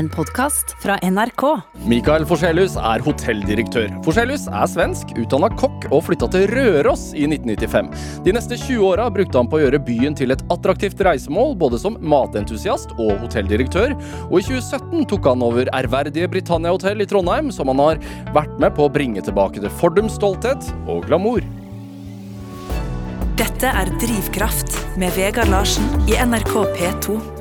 en podkast fra NRK. Mikael Forselius er hotelldirektør. Forselius er svensk, utdanna kokk og flytta til Røros i 1995. De neste 20 åra brukte han på å gjøre byen til et attraktivt reisemål, både som matentusiast og hotelldirektør. Og i 2017 tok han over ærverdige Britannia hotell i Trondheim, som han har vært med på å bringe tilbake til fordums stolthet og glamour. Dette er Drivkraft med Vegard Larsen i NRK P2.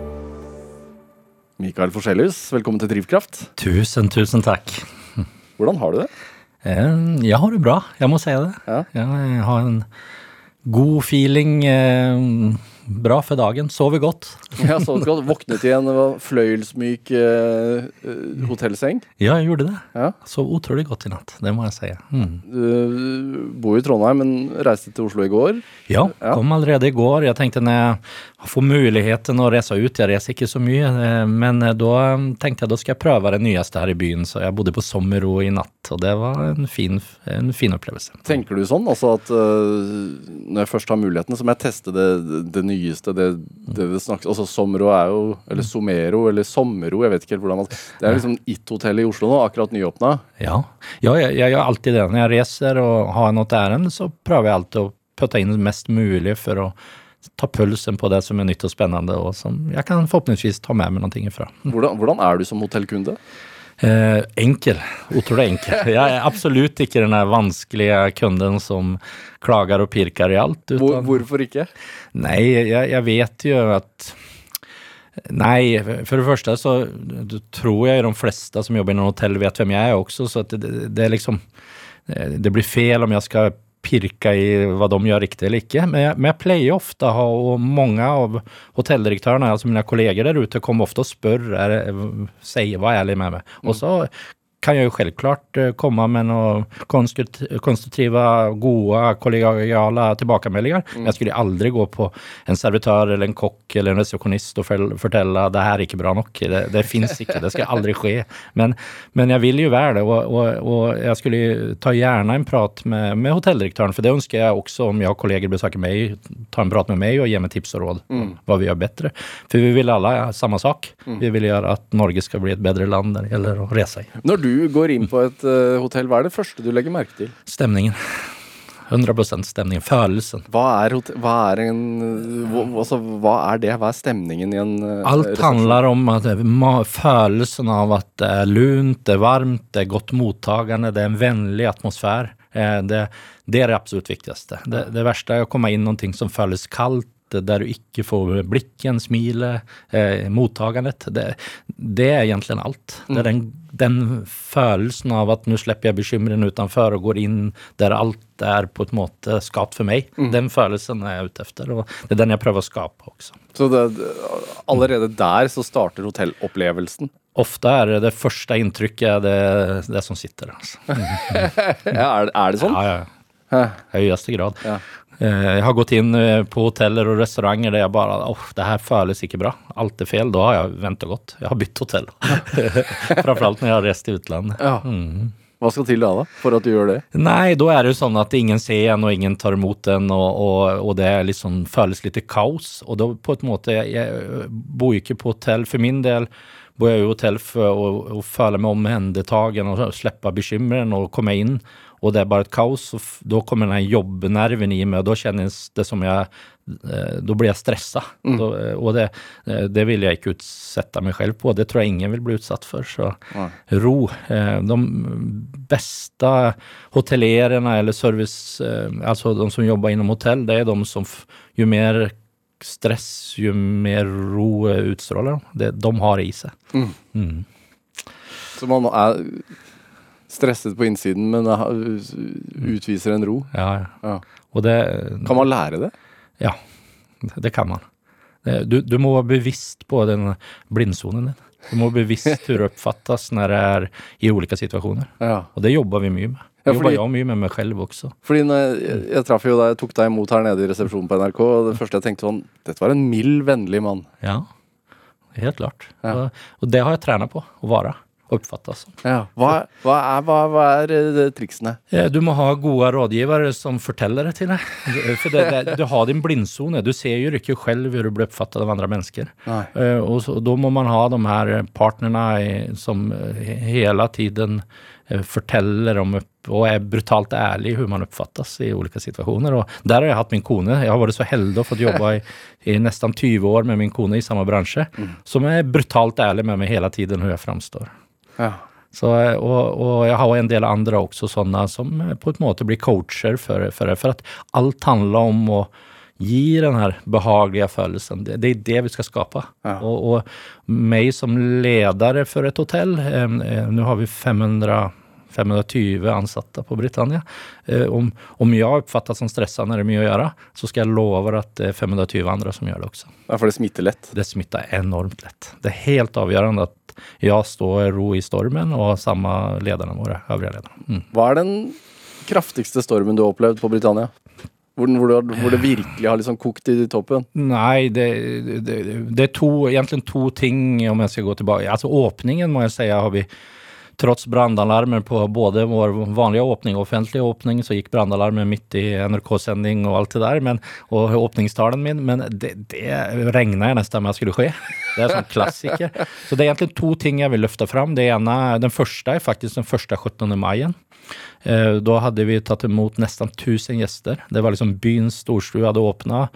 Mikael Forselius, velkommen til Drivkraft. Tusen, tusen takk. Hvordan har du det? Eh, Jeg har det bra, jeg må si det. Ja. Jeg har en god feeling. eh, Bra for dagen. Sover godt. Jeg sovet godt. Våknet i en fløyelsmyk eh, hotellseng. Ja, jeg gjorde det. Ja. Sov utrolig godt i natt, det må jeg si. Mm. Du bor i Trondheim, men reiste til Oslo i går. Ja, Ja. kom allerede i går. Jeg tenkte når jeg får muligheten å reise ut, jeg reiser ikke så mye, eh, men eh, da tenkte jeg da skal jeg prøve det nyeste her i byen, så jeg bodde på Sommerro i natt, og det var en fin, en fin opplevelse. Tenker du sånn? Altså at uh, når jeg først har muligheten, så må jeg teste det, det nyeste, det det, det snakkes Altså Sommero er jo Eller Somero, eller Sommero, jeg vet ikke helt hvordan man Det er liksom It-hotellet i Oslo nå, akkurat nyåpna. Ja, ja jeg, jeg gjør alltid det. Når jeg reiser og har noe ærend, så prøver jeg alltid å putte inn mest mulig for å ta pulsen på det som er nytt og spennende, og som jeg kan forhåpentligvis ta med meg noen ting ifra. Hvordan, hvordan er du som hotellkunde? Eh, enkel. Utrolig enkel. Jeg er absolutt ikke den vanskelige kunden som klager og pirker i alt. Hvor, hvorfor ikke? Nei, jeg, jeg vet jo at Nei, for det første så tror jeg de fleste som jobber i noen hotell vet hvem jeg er også, så det, det er liksom Det blir feil om jeg skal pirke i hva de gjør riktig eller ikke. Men jeg, men ofte å ha, og mange av hotelldirektørene, altså mine kolleger der ute, kommer ofte og spør, er, sier var ærlig med meg. Og så kan jeg jo selvklart komma komme med några konstruktiva, konstruktive, gode, tillbakamälningar. Men jeg skulle aldri gå på en servitør eller en kock eller en resepsjonist og fel- fortelle det her er ikke bra nok. Det, det finns ikke, det skal aldri ske. Men, men jeg vil jo være det, och, och jag skulle ta gjerne en prat med, med hotelldirektøren, for det ønsker jeg også om jeg har kolleger besøker meg, ta en prat med meg og ge meg tips og råd om hva vi gjør bedre. For vi vil alle samme sak. Vi vil gjøre at Norge skal bli et bedre land när det gjelder å resa i. Når du går inn på et uh, hotell, hva er det første du legger merke til? Stemningen. 100 stemningen. Følelsen. Hva er, hva er en hva, altså, hva er det? Hva er stemningen i en uh, Alt handler om at følelsen av at det er lunt, det er varmt, det er godt mottagende, det er en vennlig atmosfære. Eh, Det, det er det absolutt viktigste. Det, det verste er å komme inn noe som føles kaldt, der du ikke får blikken, smilet, eh, mottagandet. Det, det er egentlig alt. Det er den, den følelsen av at nå slipper jeg bekymringen utenfor og går inn der alt er på en måte skapt for meg. Den følelsen er jeg ute etter, og det er den jeg prøver å skape også. Så det, allerede der så starter hotellopplevelsen. Ofte er det det første inntrykket det, det som sitter. Altså. Ja, er, er det sånn? Ja, ja. Høyeste grad. Ja. Eh, Jeg har gått inn eh, på hoteller og restauranter der jeg bare åh, det her føles ikke bra. Alt er feil. Da har jeg vent og gått. Jeg har bytt hotell. Framfor alt når jeg har reist til utlandet. Ja. Hva skal til da, da, for at du gjør det? Nei, da er det jo sånn at ingen ser en, og ingen tar imot en, og, og, og det liksom, føles litt kaos. Og da på en måte Jeg, jeg bor ikke på hotell. For min del bor jeg i hotell for å, å føle meg omhendetagen og slippe bekymringen og komme inn. Og det er bare et kaos. Og da kommer den jobbnerven i meg, og da kjennes det som jeg eh, Da blir jeg stressa. Da, eh, Og det, eh, det vil jeg ikke utsette meg selv på. Det tror jeg ingen vil bli utsatt for. Så ro. Eh, De beste hotellerene eller service, altså de som jobber innom hotell, det er de som jo mer stress, jo mer ro utstråler de. De har det i seg. Så man er stresset på innsiden, men er- utviser en ro. Ja, ja. Ja. Det Kan man lære det? Ja, det kan man. Du, du må være bevisst på den blindsonen din. Du må være bevisst oppfattes når det er i ulike situasjoner. Ja. Og det jobber vi mye med. Ja, Det fordi- jobber jeg mye med meg selv også. Fordi jeg, jeg, traff jo deg, tok deg imot her nede i resepsjonen på NRK, og det første jeg tenkte var dette var en mild, vennlig mann. Ja, helt klart. Ja. Og det har jeg trent på, å være. Oppfattes som. Ja. Hva, hva, er, hva, hva er eh, triksene? Du må ha gode rådgivere som forteller det til deg. For det, det, du har din blindsone. Du ser jo ikke selv hvordan du blir oppfattet av andre mennesker. Eh, Og så, da må man ha de her partnerne som eh, hele tiden forteller om og er brutalt ærlig hvordan man oppfattes i ulike situasjoner. Og der har jeg hatt min kone. Jeg har vært så heldig å fått jobbe i, i nesten 20 år med min kone i samme bransje, som er brutalt ærlig med meg hele tiden hvordan jeg framstår. Ja. Så, og, og jeg har en del andre også sånne som på en måte blir coacher for, for det. For at alt handler om å gi den her behagelige følelsen. Det, det er det vi skal skape. Ja. Og, og meg som leder for et hotell, eh, eh, nå har vi 500 520 ansatte på Britannia. Eh, om, om jeg oppfattes som stressa når det er mye å gjøre, så skal jeg love at det er 520 andre som gjør det også. Ja, for det smitter lett. Det smitter enormt lett. Det er helt avgjørende at jeg stå ro i stormen, og samme lederne våre, øvrige ledere. Mm. Hva er den kraftigste stormen du har opplevd på Britannia? Hvor, den- hvor, det, hvor det virkelig har liksom kokt i toppen? Nei, det, det, det er to, egentlig to ting om jeg skal gå tilbake. Altså åpningen må jeg si har vi Trots brannalarmer på både vår vanlige åpning og offentlige åpning, så gikk brannalarmen midt i NRK-sending og alt det der, men, og åpningstalen min, men det, det regna jeg nesten med skulle skje. Det er sånn klassiker. Så det er egentlig to ting jeg vil løfte fram. Det ene, den første er faktisk den første 17. mai. Eh, Da hadde vi tatt imot nesten 1000 gjester. Det var liksom byens storstue hadde åpna.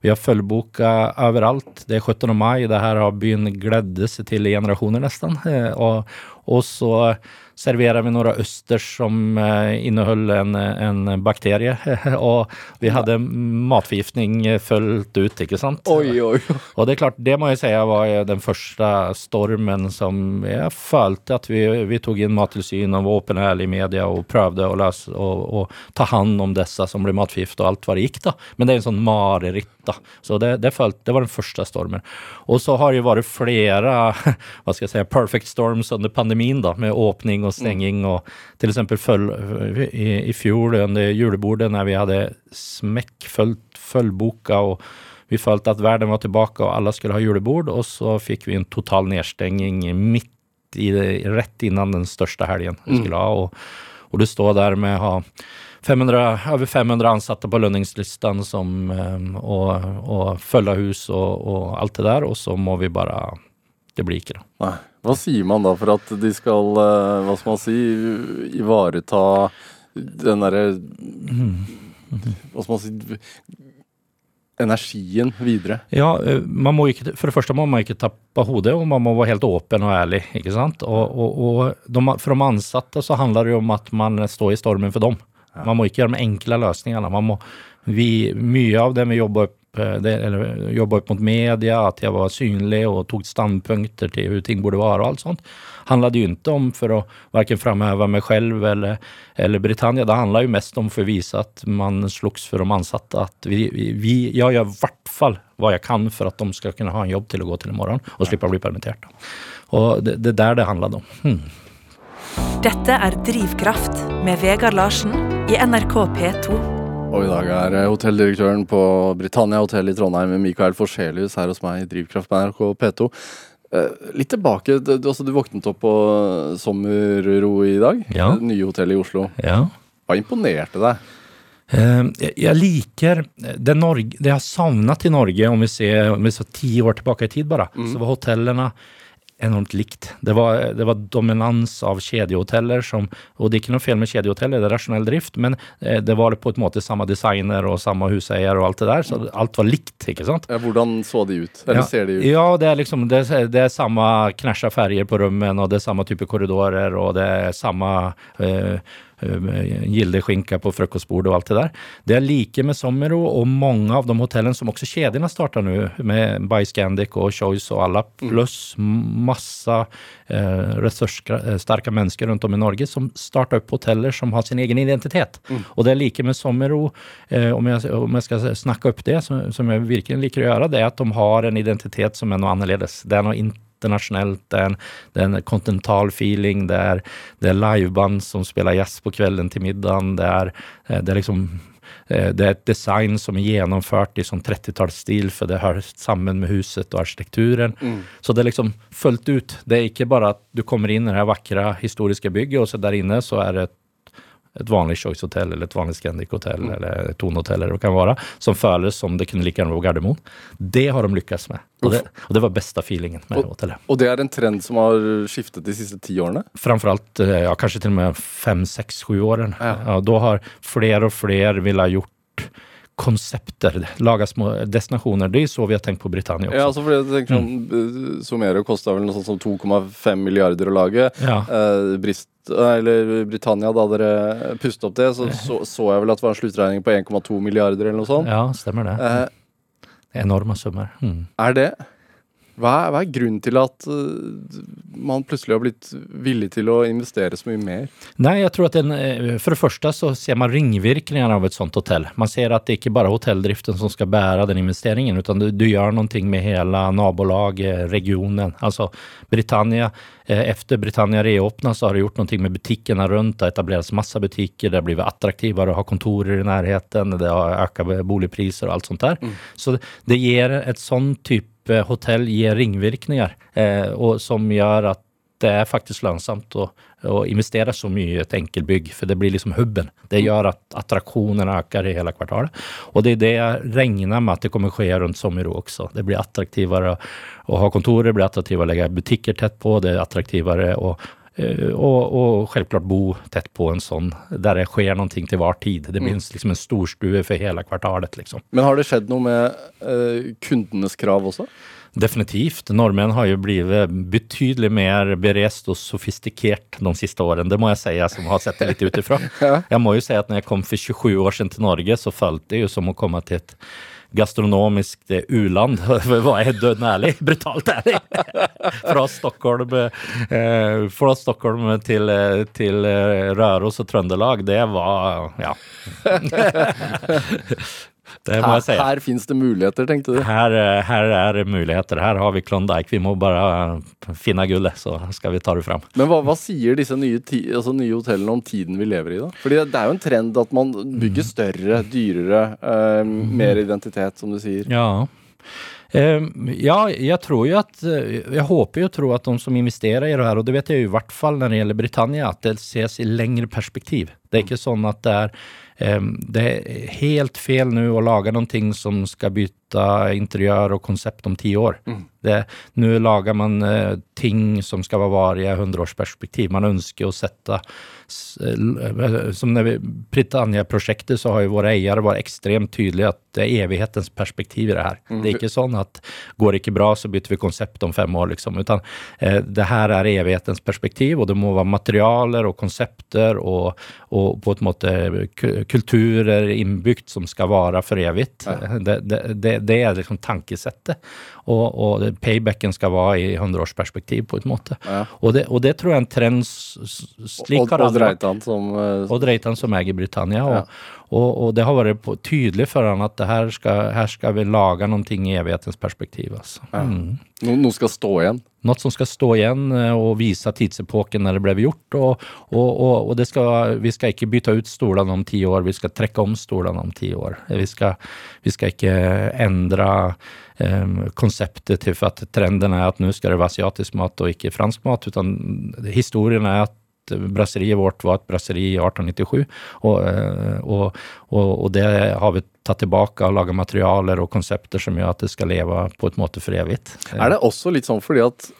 Vi har fullboka overalt. Det er 17. mai. Det her har byen gledet seg til i generasjoner, nesten. Eh, Og, og så serverer vi noen østers som eh, inneholdt en, en bakterie. Og vi hadde matforgiftning fullt ut, ikke sant? Oi, oi. Og det er klart, det må jeg si var den første stormen som jeg følte at vi, vi tok inn Mattilsynet og var åpen og ærlig i media og prøvde å løse og, og ta hånd om disse som ble matforgiftet og alt hva det gikk. da. Men det er en sånn mareritt. Da. Så det, det, følte, det var den første stormen. Og så har det jo vært flere hva skal jeg si, perfect storms under pandemien, da, med åpning og stenging. og føl, i, i fjor under julebordet, når vi hadde smekkfullt fullboka og vi følte at verden var tilbake og alle skulle ha julebord, og så fikk vi en total nedstenging midt i det, rett innan den største helgen vi skulle ha. Og, og du står der med å ha 500, over 500 ansatte på lønningslisten som, eh, og, og følge hus og, og alt det der, og så må vi bare Det blir ikke, det. Nei. Hva sier man da for at de skal, eh, hva skal man si, ivareta den derre Hva skal man si Energien videre? Ja, eh, man må ikke, for det første må man ikke tappe hodet, og man må være helt åpen og ærlig. ikke sant? Og, og, og de, For de ansatte så handler det jo om at man står i stormen for dem. Man må ikke gjøre de enkle løsningene. Man må, vi, mye av det vi jobber opp, eh, jobba opp mot media, at jeg var synlig og tok standpunkter til hvordan ting burde være, og alt sånt, handlet jo ikke om for å verken framheve meg selv eller, eller Britannia. Det handlet jo mest om for å vise at man slogs for de ansatte. At vi, vi, jeg gjør i hvert fall hva jeg kan for at de skal kunne ha en jobb til å gå til i morgen, og slippe å bli permittert. Og det, er der det handler om. Hmm. Dette er Drivkraft med Vegard Larsen i NRK P2. Og i dag er eh, hotelldirektøren på Britannia hotell i Trondheim, Mikael Forselius, her hos meg i Drivkraft på NRK P2. Eh, litt tilbake, du, altså, du våknet opp på sommerro i dag. Ja. Det nye hotellet i Oslo. Ja. Hva imponerte deg? Eh, jeg- liker det, Norge, det jeg har savnet i Norge, om vi ser, om vi ser ti år tilbake i tid bare, så var hotellene enormt likt. Det var, det var dominans av kjedehoteller som Og det er ikke noe feil med kjedehoteller, det er rasjonell drift, men eh, det var på en måte samme designer og samme huseier og alt det der, så alt var likt, ikke sant? Ja, hvordan så de ut? Eller ja. ser de ut? Ja, det er liksom det, det er samme knæsja ferger på rummen, og det er samme type korridorer, og det er samme eh, gildeskinka på frokostbordet og alt det der. Det er like med Sommero og mange av de hotellene som også kjedene starter nå, med By Scandic og Choice og alle, pluss masse eh, ressurssterke mennesker rundt om i Norge som starter opp hoteller som har sin egen identitet. Og det er like med Sommero, eh, om, jeg, om jeg skal snakke opp det, som, som jeg virkelig liker å gjøre, det er at de har en identitet som er noe annerledes. Det er noe internasjonalt, det er en, det er en kontinental feeling, det er, det er liveband som spiller jazz på kvelden til middagen, det er, eh, det er liksom eh, det er et design som er gjennomført i sånn 30-tallsstil, for det hører sammen med huset og arkitekturen. Så det er liksom fullt ut. Det er ikke bare at du kommer inn i det vakre historiske bygget, og så der inne så er det et et vanlig Choice Hotel eller et vanlig Scandic Hotel Mm. eller et tonhotell eller hva det kan være, som føles som det kunne like gjerne være Gardermoen. Det har de lykkes med. Og det, og det var beste feelingen med hotellet. Og det er en trend som har skiftet de siste ti årene? Framfor alt, ja, kanskje til og med fem, seks, sju årene. Ja. Ja, da har flere og flere ville ha gjort konsepter, Lage små destinasjoner. Det så vi har tenkt på Britannia også. Ja, altså fordi jeg tenker sånn, Mm. Somero kosta vel noe sånt som 2,5 milliarder å lage. Ja. Eh, Brist, eller Britannia, da dere pustet opp det, så, så så jeg vel at det var en sluttregning på 1,2 milliarder eller noe sånt. ja, stemmer det. Eh, Enorme summer. Mm. er det hva er, hva er grunnen til at uh, man plutselig har blitt villig til å investere så mye mer? Nei, jeg tror at den, eh, för det første så ser man ringvirkningene av et sånt hotell. Man ser at det ikke bare er hotelldriften som skal bære den investeringen, utan du, du gjør noe med hele nabolaget, regionen. Altså Britannia, eh, efter Britannia reåpna, så har det gjort noe med butikkene rundt. Det har masse butikker, det har blitt attraktivere å ha kontorer i nærheten, det har økt boligpriser og alt sånt där. Så det gir et sånn typ eh, hotell gir ringvirkninger eh, och som gjør at det er faktisk lønnsomt å, å investere så mye i et enkeltbygg, for det blir liksom hubben. Det gjør at attraksjonene øker i hele kvartalet. Og det er det jeg regner med at det kommer skje rundt Sommero også. Det blir attraktivere å ha kontorer, det blir attraktivere å legge butikker tett på, det er attraktivere å og, og selvklart bo tett på en sånn, der det skjer noen ting til hver tid. Det blir liksom en storstue for hele kvartalet, liksom. Men har det skjedd noe med eh, kundenes krav også? Definitivt. Nordmenn har jo blitt betydelig mer berest og sofistikert de siste årene. Det må jeg si, jeg som har sett det litt utifra. Jeg må jo si at når jeg kom for 27 år siden til Norge, så følte det jo som å komme til et gastronomisk u-land. For å døden ærlig. Brutalt ærlig. Fra Stockholm, eh, fra Stockholm til, eh, til eh, Røros og Trøndelag, det var Ja. Det må Her, jeg si. her fins det muligheter, tenkte du. Her, eh, her er det muligheter. Her har vi Klondyke. Vi må bare finne gullet, så skal vi ta det fram. Men hva, hva sier disse nye, ti, altså nye hotellene om tiden vi lever i, da? Fordi det er jo en trend at man bygger større, dyrere, eh, mer identitet, som du sier. Ja. Eh, ja, jeg tror jo at eh, Jeg håper jo å tro at de som investerer i det her, og det vet jeg jo i hvert fall når det gjelder Britannia, at det ses i lengre perspektiv. Det er ikke sånn at det er eh, det er helt fel nå å lage ting som skal bytte interiør og konsept om ti år. Det, nå lager man uh, ting som skal være varige i hundreårsperspektiv. Man ønsker å sette eh, Som når vi- Britannia-prosjektet, så har jo våre eiere vært ekstremt tydelige at det er evighetens perspektiv i det her. Det er ikke sånn at går det ikke bra, så bytter vi konsept om fem år, liksom. Utan uh, det her er evighetens perspektiv, og det må være materialer og konsepter og, og på en måte kulturer innbygd som skal vare for evig. Det, det, det, det er liksom tankesettet. Og, og paybacken skal være i hundreårsperspektiv, på en måte. Ja. Og, det, og det tror jeg er en trend slik vært. Dreitan som Odd Reitan som eier Britannia. Og, Ja. Og, og det har vært tydelig for han at det her skal, her skal vi lage noe i evighetens perspektiv. Altså. Mm. no, noe skal stå igjen. Noe som skal stå igjen eh, og vise tidsepoken når det ble gjort. Og, og, og, skal, vi skal ikke bytte ut stolene om ti år, vi skal trekke om stolene om ti år. Vi skal, vi skal ikke endre eh, konseptet til for at trenden er at nå skal det være asiatisk mat og ikke fransk mat. utan Historien er at brasseriet vårt var et brasseri i 1897, og, eh, og, og, og det har vi tatt tilbake og laget materialer og konsepter som gjør at det skal leve på et måte for evig. Er det også litt sånn fordi at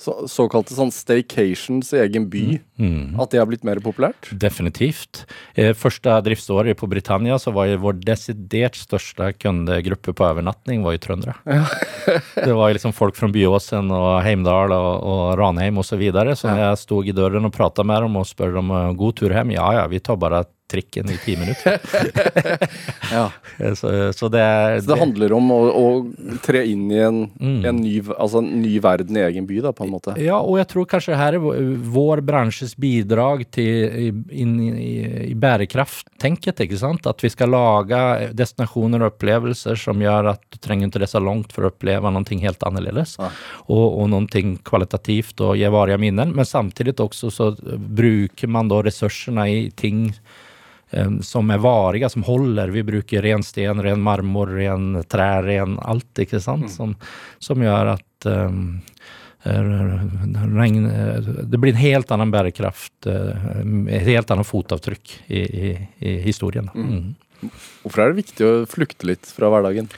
så, såkalte sånn staycations i egen by, Mm. at det har blitt mer populært? Definitivt. Eh, første driftsåret på Britannia så var jo vår desidert største kundegruppe på overnatting var jo trøndere. det var liksom folk fra Byåsen og Heimdal og, og Ranheim og så videre. Så når jeg stod i døren og pratet med dem og spurte om eh, god tur hjem, ja ja, vi tar bare trikken i ti minutter. Ja. Så, så det er Så det handler om å, å tre inn i en, Mm. en, ny, altså en ny verden i egen by, da, på en måte. Ja, og jeg tror kanskje her er vår- bransjes bidrag til inn i, i, bærekrafttenket, ikke sant? At vi skal lage destinasjoner og opplevelser som gjør at du trenger ikke reise langt for å oppleve noe helt annerledes. Ja. Og, og noe kvalitativt og gi varige minner. Men samtidig også så bruker man da ressursene i ting som er varige, som holder. Vi bruker ren sten, ren marmor, ren trær, ren alt, ikke sant? Som, som gjør at um, regn, det blir en helt annen bærekraft, et helt annet fotavtrykk i, i, i historien. Mm. Hvorfor er det viktig å flykte litt fra hverdagen?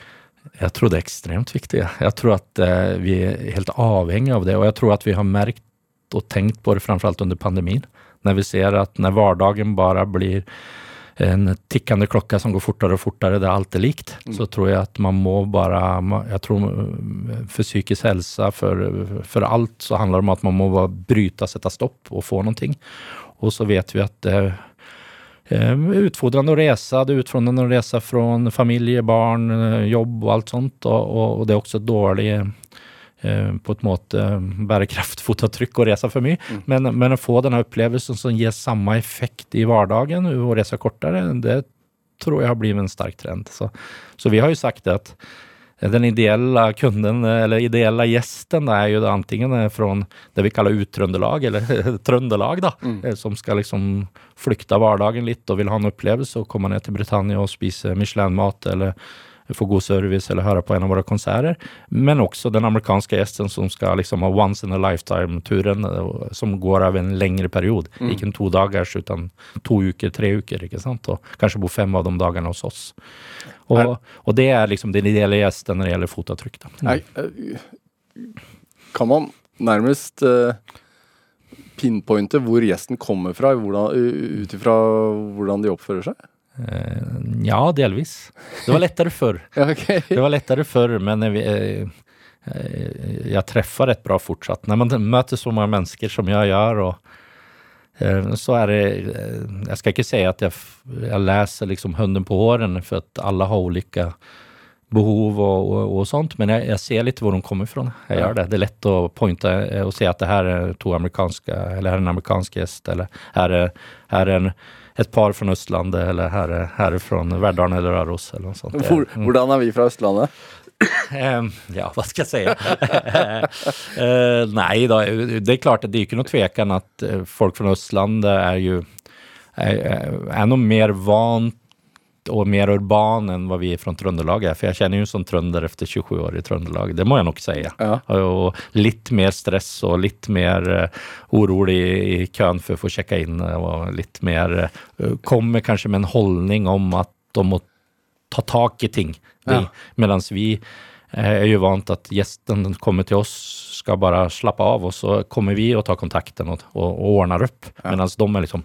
Jeg tror det er ekstremt viktig. Jeg tror at eh, vi er helt avhengig av det, og jeg tror at vi har merket og tenkt på det framfor alt under pandemien. Når vi ser at når hverdagen bare blir en tikkende klokke som går fortere og fortere, det er alltid likt, mm. så tror jeg at man må bare Jeg tror eh, for psykisk helse, for, for alt, så handler det om at man må bare bryte, sette stopp og få noe. Og så vet vi at det Eh, utfordrende å reise. Det er utfordrende å reise fra familie, barn, eh, jobb og alt sånt. Og, og det er også dårlig eh, på et måte bære kraftfotavtrykk og reise for mye. Mm. Men, men, å få denne opplevelsen som gir samme effekt i hverdagen, å reise kortere, det tror jeg har blitt en sterk trend. Så, så vi har jo sagt at den ideelle kunden, eller ideelle gjesten, er jo antingen fra det vi kaller uttrøndelag, eller Trøndelag, da, mm. Eh, som skal liksom flykte hverdagen litt og vil ha en opplevelse og komme ned til Britannia og spise Michelin-mat eller få god service eller høre på en av våre konserter. Men også den amerikanske gjesten som skal liksom ha once in a lifetime-turen, eh, som går over en lengre periode. Mm. Ikke en to dagers, utan to uker, tre uker. ikke sant? Og kanskje bo fem av de dagene hos oss. Og, og det er liksom den ideelle gjesten når det gjelder fotavtrykk. Da. Mm. Eh, kan man nærmest uh, pinpointe hvor gjesten kommer fra, ut ifra hvordan de oppfører seg? Eh, ja, delvis. Det var lettere før. okay. Det var lettere før, men jeg, jeg, jeg treffer rett bra fortsatt. Når man møter så mange mennesker som jeg gjør, og, eh, så er det Jeg skal ikke si at jeg, jeg leser liksom hunden på hårene, for at alle har ulike behov og, og, og sånt, men jeg, jeg, ser litt hvor de kommer fra. Jeg gjør det. Det er lett å pointe og se at det her er to amerikanske, eller her er en amerikansk gjest, eller her er, her er en et par fra Østlandet, eller her, her fra Verdalen eller Røros. eller noe sånt. Hvor, hvordan er vi fra Østlandet? ja, hva skal jeg si? uh, nei da, det er klart at det er ikke noe tvekan at eh, folk fra Østlandet er jo er, er noe mer vant og mer urban enn hva vi fra Trøndelag er. For jeg kjenner jo som trønder etter 27 år i Trøndelag, det må jeg nok si. Ja. Og litt mer stress og litt mer orolig urolig i køen for å få sjekka inn, og litt mer uh, Kommer kanskje med en holdning om at de må ta tak i ting. Ja. Mens vi er jo vant at gjesten kommer til oss, skal bare slappe av, og så kommer vi og tar kontakten og, og ordner opp. Ja. Mens de er liksom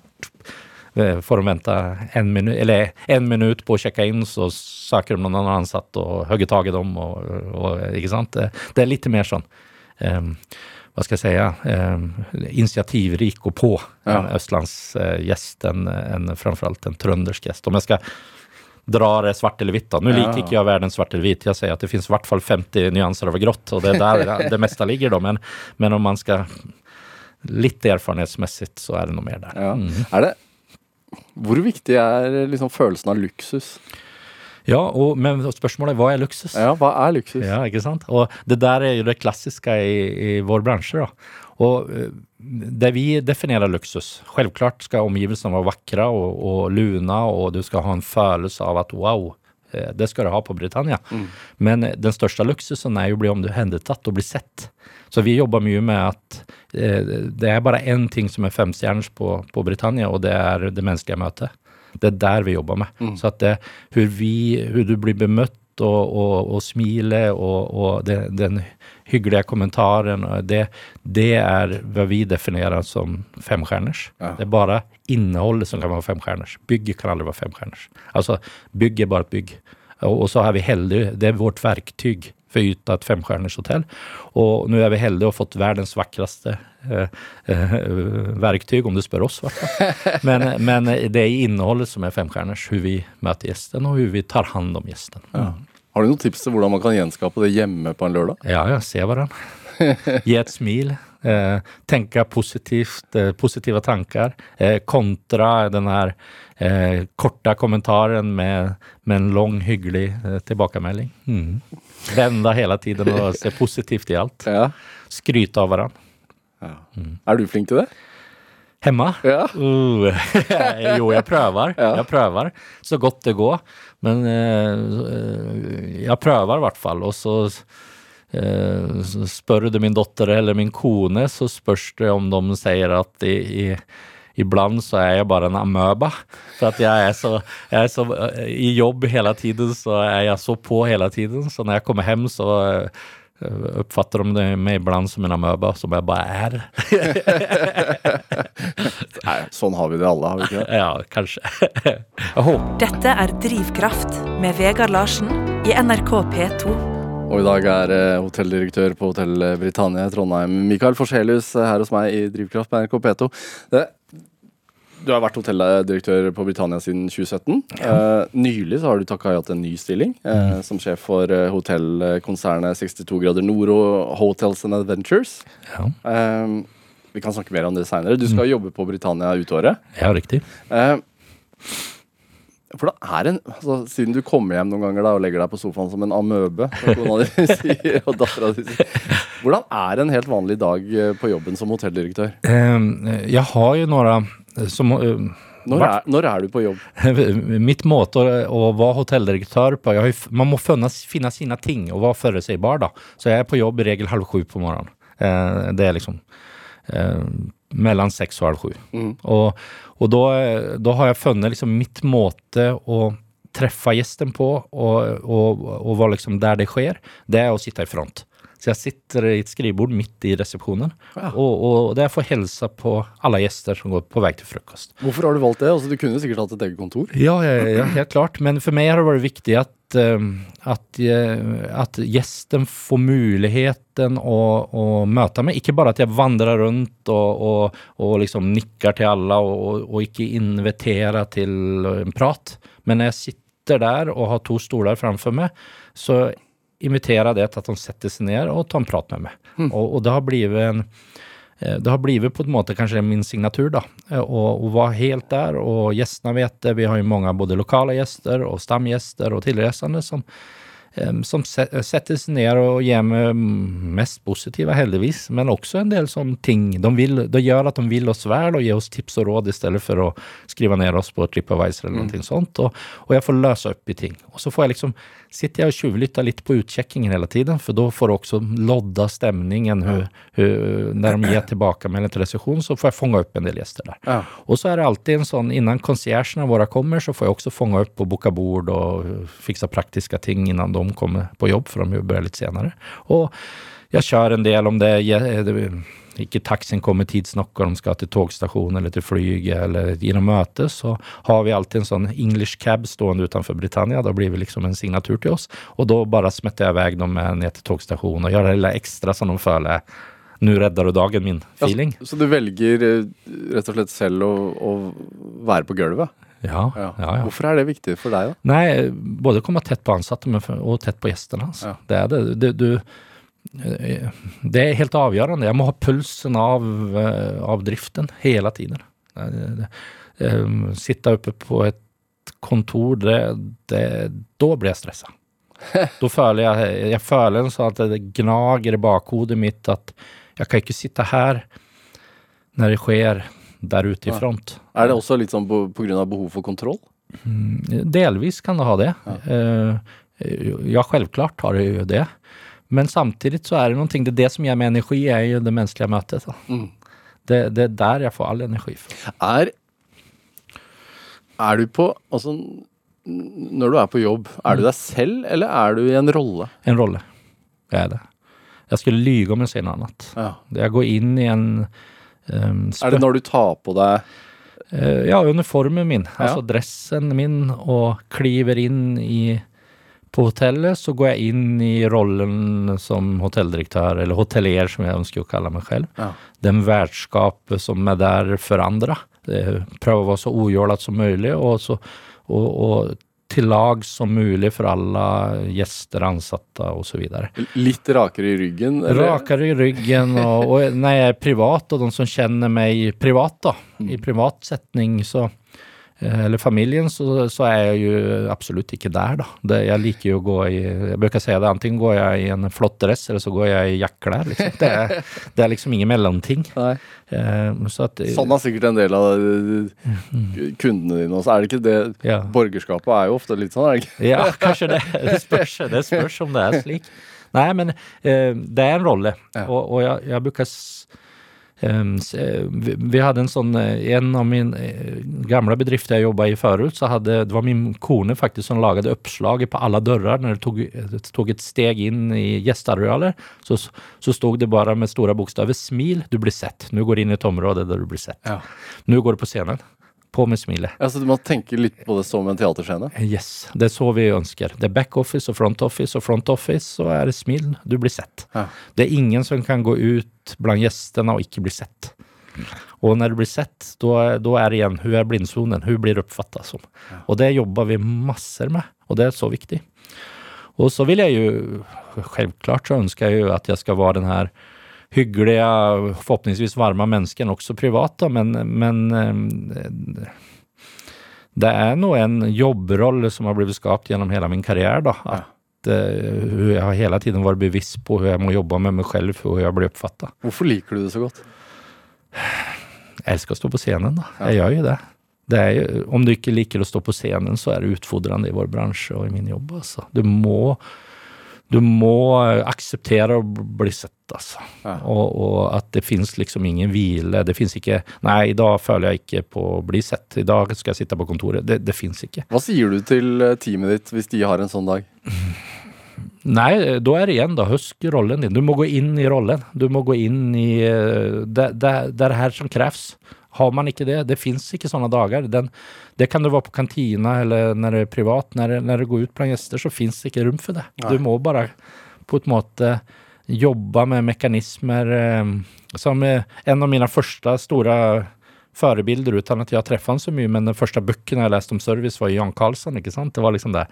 Eh, får de vänta en minut, eller en minut på å sjekke inn, så søker de noen ansatt og hugger tag i dem. Og, og, ikke sant? Det, det er litt mer sånn um, hva skal jeg si, um, initiativrik og på ja. en østlandsgjest enn en, framfor alt en trøndersk gjest. Om jeg skal dra det svart eller hvitt. Nå liker ikke jeg verden svart eller hvit. Jeg sier at det finnes i hvert fall 50 nyanser over grått, og det er der det meste ligger. Da. Men, men om man skal litt erfarenhetsmessig, så er det noe mer der. Ja. Mm. Er det hvor viktig er liksom følelsen av luksus? Ja, og, men spørsmålet er hva er luksus? Ja, hva er luksus? Ja, ikke sant? Og det der er jo det klassiske i, i vår bransje. da. Og eh, det vi definerer luksus Selvklart skal omgivelsene være vakre og, og lune, og du skal ha en følelse av at wow, det skal du ha på Britannia. Mm. Men den største luksusen er jo å bli hendetatt og bli sett. Så vi jobber mye med at eh, det er bare én ting som er femstjerners på, på Britannia, og det er det menneskelige møtet. Det er der vi jobber med. Mm. Så at det, hvor, vi, hvor du blir bemøtt og, og, og smile og, og den, den hyggelige kommentaren, det, det, er hva vi definerer som femstjerners. Ja. Det er bare innholdet som kan være femstjerners. Bygget kan aldri være femstjerners. Altså, bygg er bare et bygg. Og, så er vi heldige, det er vårt verktyg for å yte et femstjerners hotell. Og nå er vi heldige og har fått verdens vakreste eh, eh, verktyg, om du spør oss. Men, men det er innholdet som er femstjerners, hvordan vi møter gjesten, og hvordan vi tar hånd om gjesten. Ja. Har du noen tips til hvordan man kan gjenskape det hjemme på en lørdag? Ja, ja, se hverandre. Gi et smil. Eh, tenke positivt, eh, positive tanker. Eh, kontra den her eh, korte kommentaren med, med, en lang, hyggelig eh, tilbakemelding. Mm. Vende hele tiden og se positivt i alt. Ja. Skryte av hverandre. Ja. Mm. Er du flink til det? Hemma? Ja. Uh, jo, jeg prøver. Jeg prøver så godt det går. Men eh, jeg prøver i hvert fall. Og eh, så spør du min datter eller min kone, så spørs det om de sier at i, i iblant så er jeg bare en amøba. For at jeg er så, jeg er så I jobb hele tiden så er jeg så på hele tiden. Så når jeg kommer hjem, så eh, oppfatter de det meg iblant som en amöba som jeg bare er. Nei, sånn har vi det alle, har vi ikke det? Ja, kanskje. Håper Dette er Drivkraft med Vegard Larsen i NRK P2. Og i dag er eh, hotelldirektør på Hotell Britannia i Trondheim, Mikael Forselius, eh, her hos meg i Drivkraft på NRK P2. Det, du har vært hotelldirektør på Britannia siden 2017. Uh, nylig så har du takka ja til en ny stilling eh, som sjef for uh, hotellkonsernet 62 grader nord og Hotels and Adventures. Ja, Eh, vi kan snakke mer om det seinere. Du skal jobbe på Britannia ut året. ja riktig. Eh, for det er en, altså, Siden du kommer hjem noen ganger da, og legger deg på sofaen som en amøbe, som kona di sier, og dattera di sier Hvordan er en helt vanlig dag eh, på jobben som hotelldirektør? Eh, Jeg har jo noen som eh, Når er, når er du på jobb? Mitt måte å, være hotelldirektør på har, Man må finne, finne sine ting og være forutsigbar. da. Så jeg er på jobb i regel halv sju på morgenen. Eh, det er liksom eh, mellom seks og halv sju. Mm. Og, og da, da har jeg funnet liksom mitt måte å treffe gjesten på, og, og, og være liksom der det skjer, det er å sitte i front. Så jeg sitter i et skrivebord midt i resepsjonen, Ja. og, og der får hilse på alle gjester som går på vei til frokost. Hvorfor har du valgt det? Altså, du kunne sikkert hatt et eget kontor. Ja, ja, helt klart. Men for meg har det vært viktig at, eh, at, eh, at gjesten får muligheten å, å møte meg. Ikke bare at jeg vandrer rundt og, og, og liksom nikker til alle og ikke inviterer til en prat. Men når jeg sitter der og har to stoler framfor meg, så inviterer jeg det til at de setter seg ned og tar en prat med meg. Og, og det har blitt en Eh, Det har blitt på en måte kanskje min signatur da, eh, å, å være helt der, og gjestene vet det. Vi har jo mange både lokale gjester og stamgjester og tilreisende som, eh, som settes ned og gir meg mest positive, heldigvis, men også en del sånne ting. De, vil, de gjør at de vil oss vel og gir oss tips og råd i stedet for å skrive ned oss på TripAdvisor eller noe sånt. Og, og jeg får løse opp i ting. Og så får jeg liksom, sitter jeg og tjuvlytter litt på utcheckingen hele tiden, for da får du også lodda stemningen. Hur, hur, når de gir tilbakemelding til resepsjonen, så får jeg fange opp en del gjester der. Ja. Og så er det alltid en sånn, innan konsiertene våre kommer, så får jeg også fange opp og boka bord og fikse praktiske ting innan de kommer på jobb, for de begynner litt senere. Og jeg kjører en del om det, ikke taxien kommer tidsnok og de skal til togstasjon eller til flyg eller gjennom møte, så har vi alltid en sånn English cab stående utenfor Britannia. Da blir vi liksom en signatur til oss. Og da bare smetter jeg vei dem ned til togstasjonen og gjør det lille ekstra som de føler nå redder du dagen min feeling. Ja, så du velger eh, rett og slett selv å, å være på gulvet? Ja, Ja. ja, ja. Hvorfor er det viktig for deg, da? Nei, både å komme tett på ansatte og tett på gjestene. Altså. Ja. Det er det. Du, du, eh, det er helt avgjørende. Jeg må ha pulsen av, eh, av driften hele tiden. Eh, det- eh, Sitte oppe på et kontor, det, det, da blir jeg stressa. Da føler jeg Jeg føler sånn at det gnager i bakhodet mitt at jeg kan ikke sitte her når det skjer der ute i Ja. front. Er det også litt sånn av behov for kontroll? Delvis kan det ha det. Ja, Ja, selvklart har det jo det. Men samtidig så er det någonting, det er det som gir meg energi er jo det menneskelige møtet. Mm. Det, det er der jeg får all energi fra. Er, er du på Altså, når du er på jobb, er du deg selv, eller er du i en rolle? En rolle. Jeg er det. Jeg skulle lyge om jeg sier noe annet. Ja. Jeg går inn i en ehm, Er det når du tar på deg uh, ja, uniformen min, Ja. altså dressen min, og kliver inn i på hotellet, så går jeg inn i rollen som hotelldirektør, eller hotellier som jeg ønsker å kalle meg selv. Ja. Den vertskapet som er der for andre. Prøve å være så ujålete som mulig, og, så, og, og til lag som mulig for alle gjester, ansatte osv. litt rakere i ryggen? eller? Rakere i ryggen og, og når jeg er privat, og de som kjenner meg privat, da, i privat setning, så eller familien, så, så er jeg jo absolutt ikke der, da. Det, jeg liker jo å gå i Jeg bruker å si det, enten går jeg i en flott dress, eller så går jeg i jakkeklær. Liksom. Det, er- det er liksom ingen mellomting. Nei. Eh, så at, Sånn er sikkert en del av eh, kundene dine også. Er det ikke det? Ja. Borgerskapet er jo ofte litt sånn, er det ikke? Ja, kanskje det. Det spørs, det spørs om det er slik. Nei, men eh, det er en rolle, Ja. og, og jeg, jeg bruker eh, vi, vi hadde en sånn eh, En av mine eh, gamle bedrifter jeg jobba i før, så hadde Det var min kone faktisk som laget oppslaget på alle dører når det tok, tok et steg inn i gjestearealet, Så, så stod det bare med store bokstaver 'Smil, du blir sett'. Nå går du inn i et område der du blir sett. Ja. Nå går du på scenen. På med smilet. Altså, du må tenke litt på det som en teaterscene. Yes, det er så vi ønsker. Det er backoffice og front office, og front office så er det smil, du blir sett. Ja. Det er ingen som kan gå ut blant gjestene og ikke bli sett. Og når du blir sett, da da er det igjen, hun er blindsonen, hun blir oppfattet som. Og det jobber vi masser med, og det er så viktig. Og så vil jeg jo, selvklart så ønsker jeg jo at jeg skal være den her hyggelige, forhåpentligvis varme menneskene også privat, da, men, men eh, det er nå en jobbrolle som har blitt skapt gjennom hele min karriere. da, at uh, jeg har hele tiden vært bevisst på hvordan jeg må jobbe med meg selv for hvordan jeg blir oppfattet. Hvorfor liker du det så godt? Jeg elsker å stå på scenen, da. Jeg gjør jo det. det jo, om du ikke liker å stå på scenen, så er det utfordrende i vår bransje og i min jobb. Altså. Du må du må eh, akseptere å bli sett, altså. Ja. Og, og at det fins liksom ingen hvile. Det fins ikke Nei, i dag føler jeg ikke på å bli sett. I dag skal jeg sitte på kontoret. Det, det fins ikke. Hva sier du til eh, teamet ditt hvis de har en sånn dag? Nei, da er det igjen, da. Husk rollen din. Du må gå inn i rollen. Du må gå inn i eh, Det, det, det er det her som kreves. Har man ikke det, det fins ikke sånne dager. Den, det kan du være på kantina eller når det er privat. Når, det- når du går ut blant gjester, så fins det ikke rom for det. Nei. Du må bare på en måte jobbe med mekanismer eh, som En av mine første store forbilder, uten at jeg har truffet ham så mye, men den første bøkken jeg leste om service, var Jan Karlsson. ikke sant? Det var liksom det.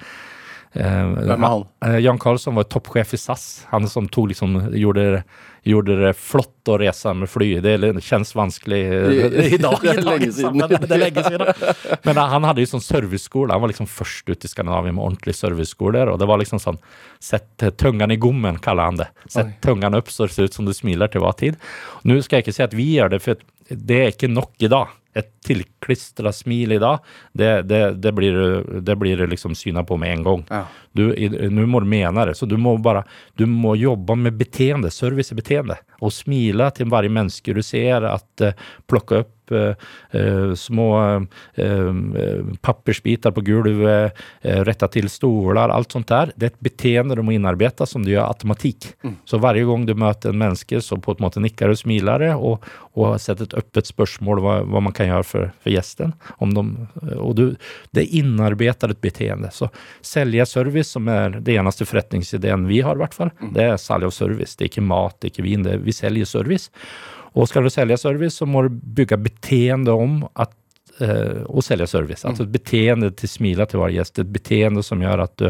Eh, Hvem er han? Eh, Jan Karlsson var toppsjef i SAS. Han som tog liksom, gjorde, gjorde det flott å reise med fly. Det kjennes vanskelig eh, i dag. Det er lenge siden. Men, Det er lenge siden. Men han hadde jo sånn serviceskole. Han var liksom først ute i Skandinavia med ordentlige serviceskoler. Og det var liksom sånn Sett tungen i gommen, kaller han det. Sett Oi. tungan opp så det ser ut som du smiler til hver tid. Nå skal jeg ikke si at vi gjør det, for det er ikke nok i dag. Et tilklistra smil i dag, det, det, det blir det blir liksom syna på med en gang. Ja. Du, nu må du mena det, så du må bara, du må jobba med beteende, service i beteende. Og smile til varje menneske du ser, at uh, plocka upp eh, eh, små uh, pappersbitar på gulvet, rätta till stolar, alt sånt der. Det er et beteende du må innarbeide som du gjør automatikk. Så varje gang du møter en menneske så på en måte nikker og smiler og, og setter et åpent spørsmål hva, hva man kan gjøre for, for gjesten. Om de, og du, det innarbeider et beteende. Så selge service, som er det eneste forretningsideen vi har, i hvert fall, det er salg av service. Det er ikke mat, det er ikke vin, det er, vi selger service. Og skal du selge service, så må du bygge beteende om at eh, å selge service. Altså et beteende til smila til hver gjest. Et beteende som gjør at, du,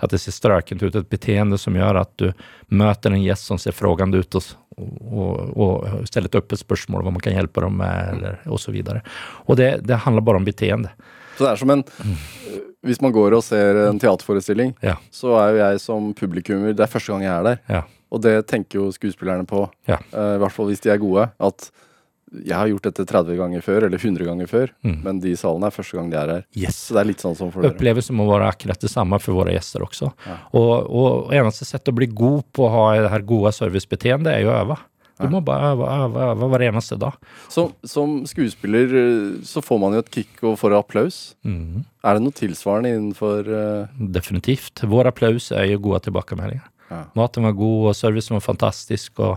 at det ser strøkent ut. Et beteende som gjør at du møter en gjest som ser frågende ut, og, s- og, og stiller et åpent spørsmål hva man kan hjelpe dem med, eller, og så videre. Og det, det handler bare om beteende. Så det er som en Hvis man går og ser en teaterforestilling, Ja. så er jo jeg som publikummer Det er første gang jeg er der. Ja. Og det tenker jo skuespillerne på, Ja. uh, i hvert fall hvis de er gode. At jeg har gjort dette 30 ganger før, eller 100 ganger før, Mm. men de i salen er første gang de er her. Yes. Så det er litt sånn som for dere. Opplevelsen må være akkurat det samme for våre gjester også. Ja. Og, og eneste sett å bli god på å ha det her gode servicebeteendet, er jo å øve. Du må bare øve, øve, øve hver eneste dag. Som, som skuespiller eh, så får man jo et kick og får applaus. Mm. Er det noe tilsvarende innenfor uh... Definitivt. Vår applaus er jo gode tilbakemeldinger. Ja. Maten var god, og servicen var fantastisk, og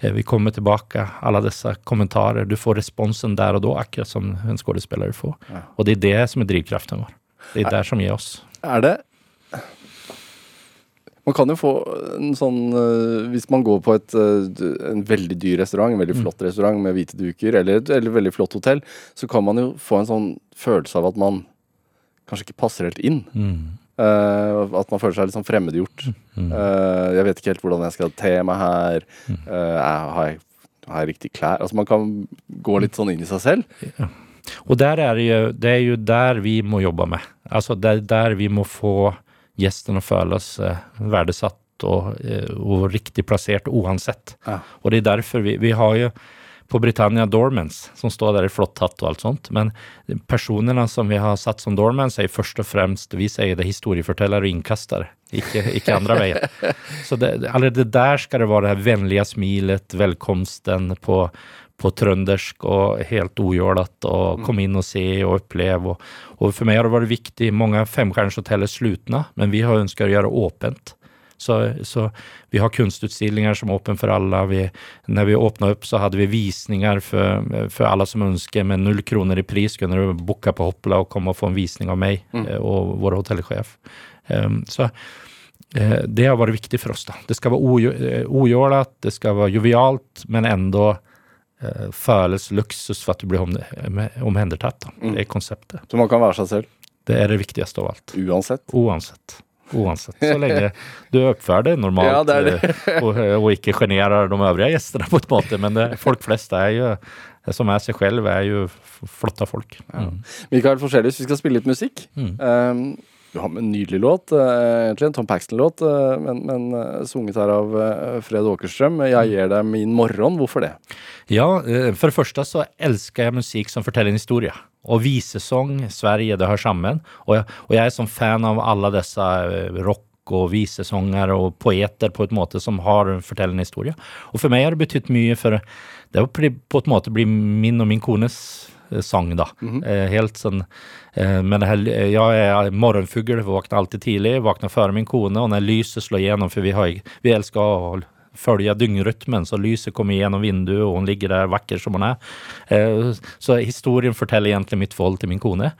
eh, vi kommer tilbake. Alle disse kommentarer. Du får responsen der og da, akkurat som en skuespiller får. Ja. Og det er det som er drivkraften vår. Det er det som gir oss. Er det Man kan jo få en sånn eh, Hvis man går på et, eh, en veldig dyr restaurant, en veldig flott restaurant med hvite duker, eller et veldig flott hotell, så kan man jo få en sånn følelse av at man kanskje ikke passer helt inn. Mm. Eh, at man føler seg litt sånn fremmedgjort. Eh, jeg vet ikke helt hvordan jeg skal te meg her. Eh, er- har, jeg, har jeg riktig klær? Altså Man kan gå litt sånn inn i seg selv. Og der er det, jo, det er jo der vi må jobbe med. Altså det er der vi må få gjesten å føle seg verdisatt og, og riktig plassert uansett. Ja. Og det er derfor vi, vi har jo på Britannia Dormans, som står der i flott hatt og alt sånt. Men personene som vi har satt som Dormans, er først og fremst vi sier det historiefortellere og innkastere, ikke, ikke andre veier. Så det, allerede der skal det være det her vennlige smilet, velkomsten på, på trøndersk og helt ujålet, og komme inn og se og oppleve. Og, og for meg har det vært viktig, mange femstjerners er slutne, men vi har ønsket å gjøre åpent. Så, så, vi har kunstutstillinger som er åpne for alle. Vi, når vi åpnet opp, så hadde vi visninger for, for alle som ønsker. Med null kroner i pris kunne du booke på Hoppla og komme og få en visning av meg mm. og vår hotellsjef. Um, så uh, det har vært viktig for oss. da. Det skal være ujålet, det skal være jovialt, men enda uh, føles luksus for at du blir om, omhendertatt. Mm. Det er konseptet. Så man kan være seg selv? Det er det viktigste av alt. Uansett? Uansett. Uansett, så lenge du oppfører deg normalt ja, det det. Eh, og, eh, og, ikke sjenerer de øvrige gjestene på en måte. Men det, folk flest er jo som er seg selv, er jo flotte folk. Mm. Mikael Forselius, vi skal spille litt musikk. Mm. Um, du har med en nydelig låt, egentlig en Tom Paxton-låt, men, men sunget her av Fred Åkerstrøm. 'Jeg gir deg min morgen'. Hvorfor det? Ja, for det første så elsker jeg musikk som forteller en historie og visesång, Sverige, det hører sammen. Og jeg, og jeg er som fan av alle disse eh, rock og visesånger og poeter på et måte som har en fortellende historie. Og for meg har det betydd mye, for det har på en måte blitt min og min kones eh, sang, da. Mm -hmm. Helt sånn Men her, jeg er morgenfugl, våkner alltid tidlig, våkner før min kone, og når lyset slår igjennom, for vi, har, vi elsker å følge døgnrytmen, så lyset kommer gjennom vinduet, og hun ligger der vakker som hun er. Eh, så historien forteller egentlig mitt forhold til min kone.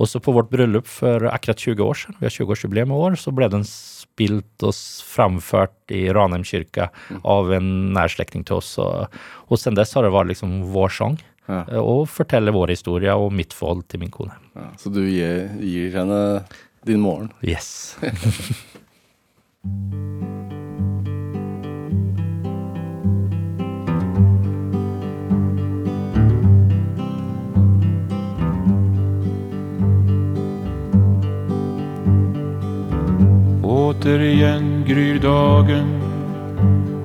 Og så på vårt bryllup for akkurat 20 år siden, vi har 20-årsjubileum i år, så ble den spilt og framført i Ranheim kirke av en nærslekting til oss. Og, siden dess har det vært liksom vår sang. Ja. Og forteller fortelle vår historie og mitt forhold til min kone. Ja, så du gir, gir henne din morgen? Yes. Återigen gryr dagen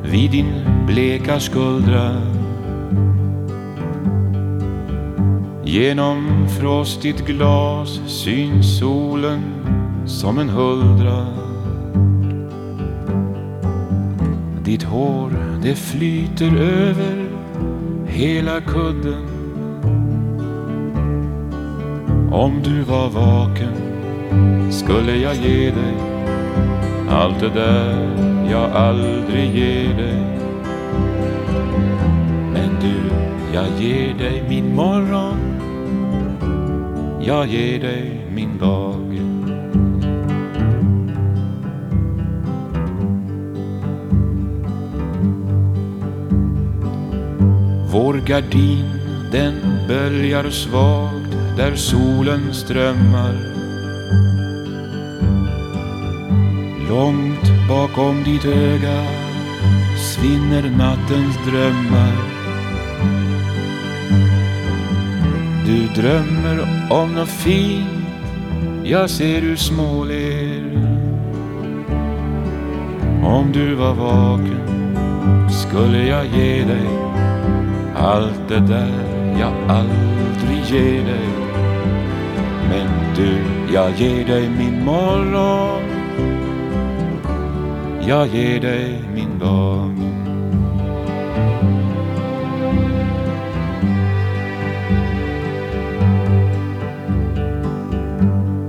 vid din bleka skuldra. Genom frostigt glas syns solen som en huldra. Ditt hår det flyter över hela kudden. Om du var vaken skulle jag ge dig allt det där jag aldrig ger dig Men du, jag ger dig min morgon Jag ger dig min dag Vår gardin den böljar svagt där solen strömmar Långt bakom ditt öga svinner nattens drömmar. Du drömmer om något fint, jag ser du småler. Om du var vaken skulle jag ge dig allt det där jag aldrig ger dig. Men du, jag ger dig min morgon jag ger dig min dag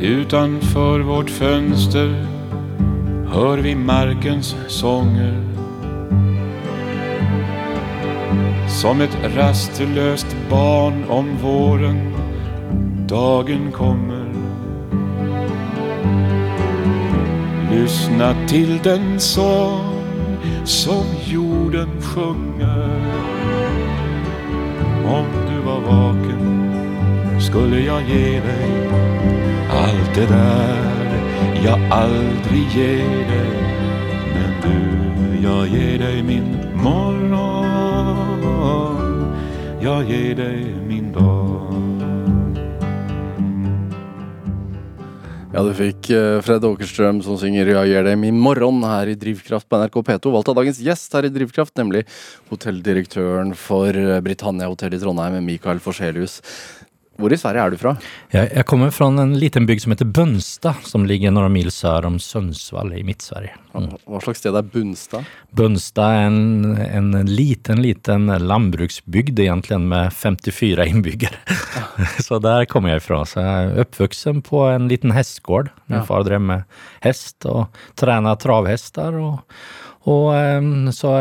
Utanför vårt fönster hör vi markens sånger Som ett rastlöst barn om våren dagen kommer Lyssna till den sång som jorden sjunger. Om du var vaken skulle jag ge dig allt det där jag aldrig ger dig. Men du, jag ger dig min morgon. Jag ger dig min dag. Ja, du fikk eh, Fred Åkerstrøm som synger 'Jeg gjør dem i morgen' her i Drivkraft på NRK P2. Valgt av dagens gjest her i Drivkraft, nemlig hotelldirektøren for eh, Britannia hotell i Trondheim, Mikael Forselius. Hvor i Sverige er du fra? Jeg, jeg kommer fra en liten bygd som heter Bønstad, som ligger noen mil sør om Sundsvall i Midt-Sverige. Mm. Hva slags sted er Bunstad? Bunstad er en, en liten, liten landbruksbygd egentlig med 54 innbyggere. så der kommer jeg fra. Så jeg er oppvokst på en liten hestgård. Min Ja. far drev med hest og trena travhester. Og, og så,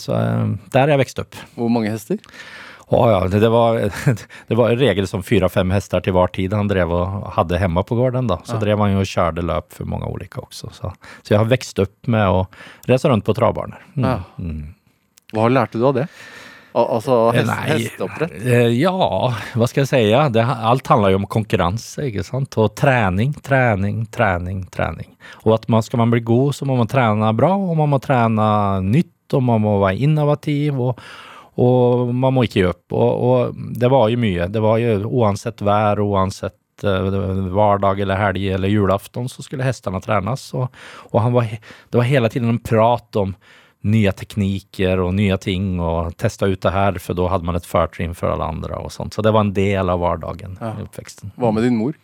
så der er jeg vokst opp. Hvor mange hester? Å ja, det, var, det var en regel som fyra-fem hester til hver tid han drev og hadde hjemme på gården. da. Så Ja. drev han jo og kjørte løp for mange ulike også. Så, så jeg har vokst opp med å reise rundt på travbaner. Mm. Ja. Mm. Hva lærte du av det? Al altså hest, Nei, hesteoppdrett? eh, Ja, hva skal jeg si? Det, alt handler jo om konkurranse, ikke sant? Og trening, trening, trening, trening. Og at man, skal man bli god, så må man trene bra, og man må trene nytt, og man må være innovativ. og og man må ikke gi opp. Og, og det var jo mye. Det var jo uansett vær, uansett eh, hverdag eller helg eller julafton, så skulle hestene trenes. Og, og han var, det var hele tiden en prat om nye teknikker og nye ting, og testa ut det her, for da hadde man et fortrinn for alle andre. og sånt. Så det var en del av hverdagen Ja. i oppveksten. Hva med din mor?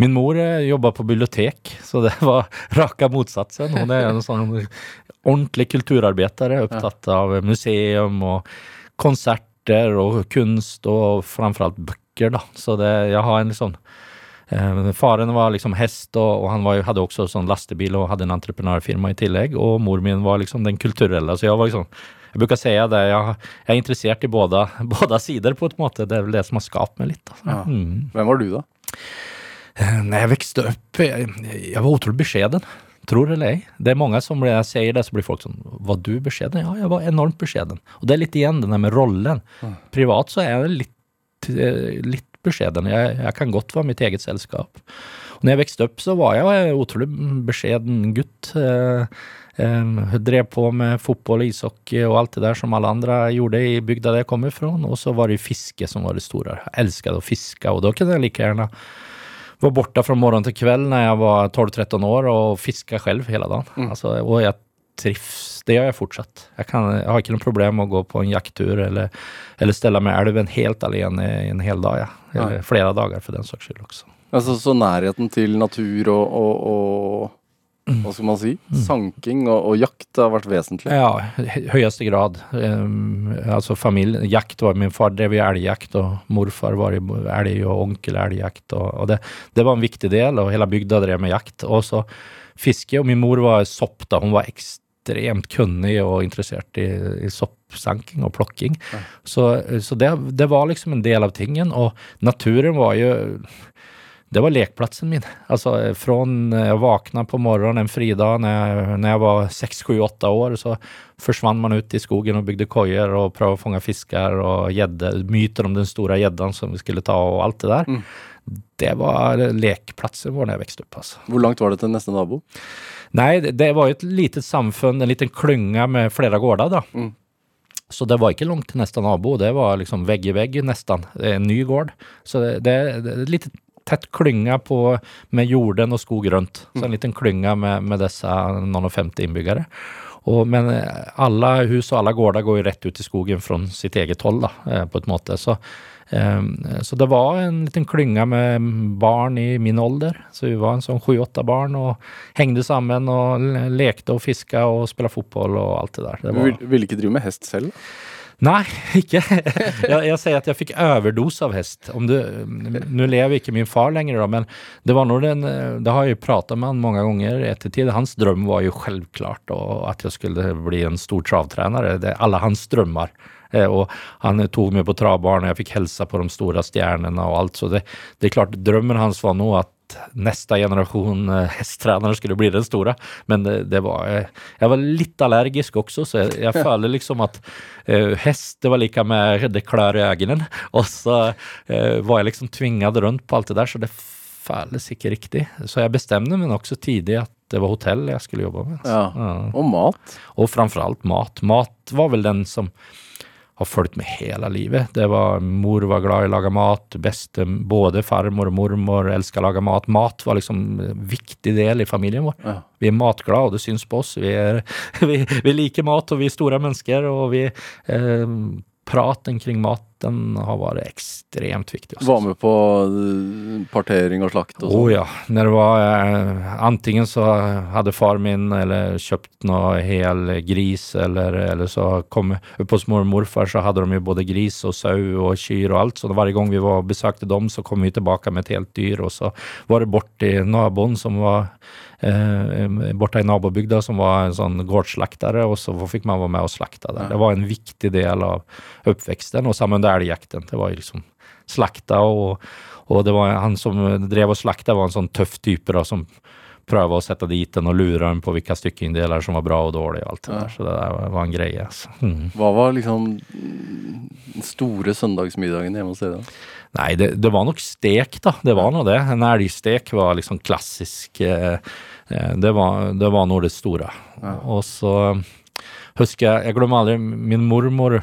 Min mor eh, jobba på bibliotek, så det var raka motsatsen. Hun er en sånn ordentlig kulturarbeider, opptatt av museum og konserter og kunst, og framfor alt bøker, da. Så det, jeg har en sånn eh, Faren var liksom hest, og, og han var, hadde også sånn lastebil og hadde en entreprenørfirma i tillegg. Og mor min var liksom den kulturelle. Så jeg var liksom Jeg bruker si det, jeg, jeg er interessert i både, både sider, på en måte. Det er vel det som har skapt meg litt. Ja. Mm. Hvem var du, da? Eh, jeg vokste opp Jeg, jag var utrolig beskeden. Tror eller ei. Det er mange som, blir, jeg sier det så blir folk sånn var du beskjeden? Ja, jeg var enormt beskjeden. Og det er litt igjen den der med rollen. Privat så er jeg litt, litt beskjeden. Jeg, jag kan godt være mitt eget selskap. Og når jeg vokste opp, så var jeg en utrolig beskjeden gutt. Eh, eh, drev på med fotball, ishockey og alt det der som alle andre gjorde i bygda der jeg kommer ifrån. Og så var det fiske som var det store. Jeg älskade å fiske, og da kunne jeg like gärna var borta från morgon till kväll när jag var 12-13 år och fiska själv hela dagen. Alltså, och jag trivs, det gjør jeg fortsatt. Jeg, kan, jeg, har ikke noe problem med å gå på en jakttur eller, eller stelle mig i älven helt alene i en hel dag. Ja. Eller Nej. flere dager, for den saks skyld også. Altså, så nærheten til natur og, og, og Hva skal man si? Sanking og, og jakt har vært vesentlig. Ja, i høyeste grad. Um, altså familie, jakt var, min far drev i elgjakt, og morfar var i elg, og onkel elgjakt. Og, og det, det var en viktig del og hele bygda drev med jakt. Og så fiske Og min mor var sopp da. Hun var ekstremt kunnig og interessert i, i soppsanking plukking. Ja. Så, så det, det var liksom en del av tingen Og naturen var ju det var lekplatsen min. Altså, fra jeg våkna på morgenen en fridag når jeg när jag var 6, 7, 8 år så forsvant man ut i skogen og bygde koier og prøvde å fange fisker og gjedde. Myter om den store gjedda som vi skulle ta og alt det der. Mm. Det var lekplatsen vår da jeg vokste opp. Altså. Hvor langt var det til neste nabo? Nei, det, var jo et litet samfunn, en liten klunga med flere gårder, da. Mm. Så det var ikke langt til neste nabo, det var liksom vegg i vegg, nesten. En ny gård. Så det, det, det er et litet tätt klynge med jorden og skog rundt. Så en liten klynge med, med disse noen og femti innbyggere. Og, men alle hus og alle gårder går jo rett ut i skogen fra sitt eget hold, då, eh, på et måte. Så, eh, så det var en liten klynge med barn i min ålder. Så vi var en sånn sju-åtte barn og hengte sammen og lekte og fiska og spilte fotball og alt det der. Det Du var... vil, ville ikke drive med hest selv? Nej, ikke. Jeg, jeg sier at jeg fikk overdose av hest. Nå lever ikke min far lenger, da, men det var nog den, det har jeg ju pratat med han mange ganger ettertid. Hans drøm var jo selvklart at jeg skulle bli en stor travtrener. Det er alle hans drømmer. Og han tog meg på travbanen, jeg fikk hilse på de store stjernene og alt. Så det, det er klart, drømmen hans var nå att nästa generasjon hesttrenere hästtränare skulle bli den store, Men det, det var, Jeg var litt allergisk også, så jeg, jeg føler liksom at uh, hest det var like med det klær i øynene, og så uh, var jeg liksom tvinget rundt på alt det der, så det føles ikke riktig. Så jeg bestemte meg også tidlig at det var hotell jeg skulle jobbe med. Ja. Ja. Og mat. Og framfor alt mat. Mat var vel den som har fulgt med hele livet. Det var, mor var glad i å lage mat, beste, både farmor og mormor elsket å lage mat. Mat var liksom en viktig del i familien vår. Ja. Vi er matglade, og det syns på oss. Vi, er, vi, vi liker mat, og vi er store mennesker, og vi eh, praten kring maten har vært ekstremt viktig. Også. Var med på eh, partering og slakt og Å oh, ja. Når det var eh, Antingen så hadde far min eller kjøpt noe hel gris, eller, eller så kom hos mor og morfar så hadde de jo både gris og sau og kyr og alt, så hver gang vi var besøkte dem, så kom vi tilbake med et helt dyr, og så var det borti naboen som var eh, borte i nabobygda som var en sånn gårdsslektere, og så fikk man være med og slekta der. Det var en viktig del av oppveksten, og sammen med elgjekten. Det var liksom slakta, og, og det var han som drev og slakta, var en sånn tøff type da, som prøvde å sette dit den og lure den på hvilke stykkeinndeler som var bra og dårlig og alt det Ja. der. Så det der var, en greie. Altså. Mm. Hva var liksom den store søndagsmiddagen hjemme hos dere? Nei, det, det var nok stek, da. Det var nå det. En elgstek var liksom klassisk. Eh, det, var, det var nå det store. Og så husker jeg Jeg glemmer aldri min mormor.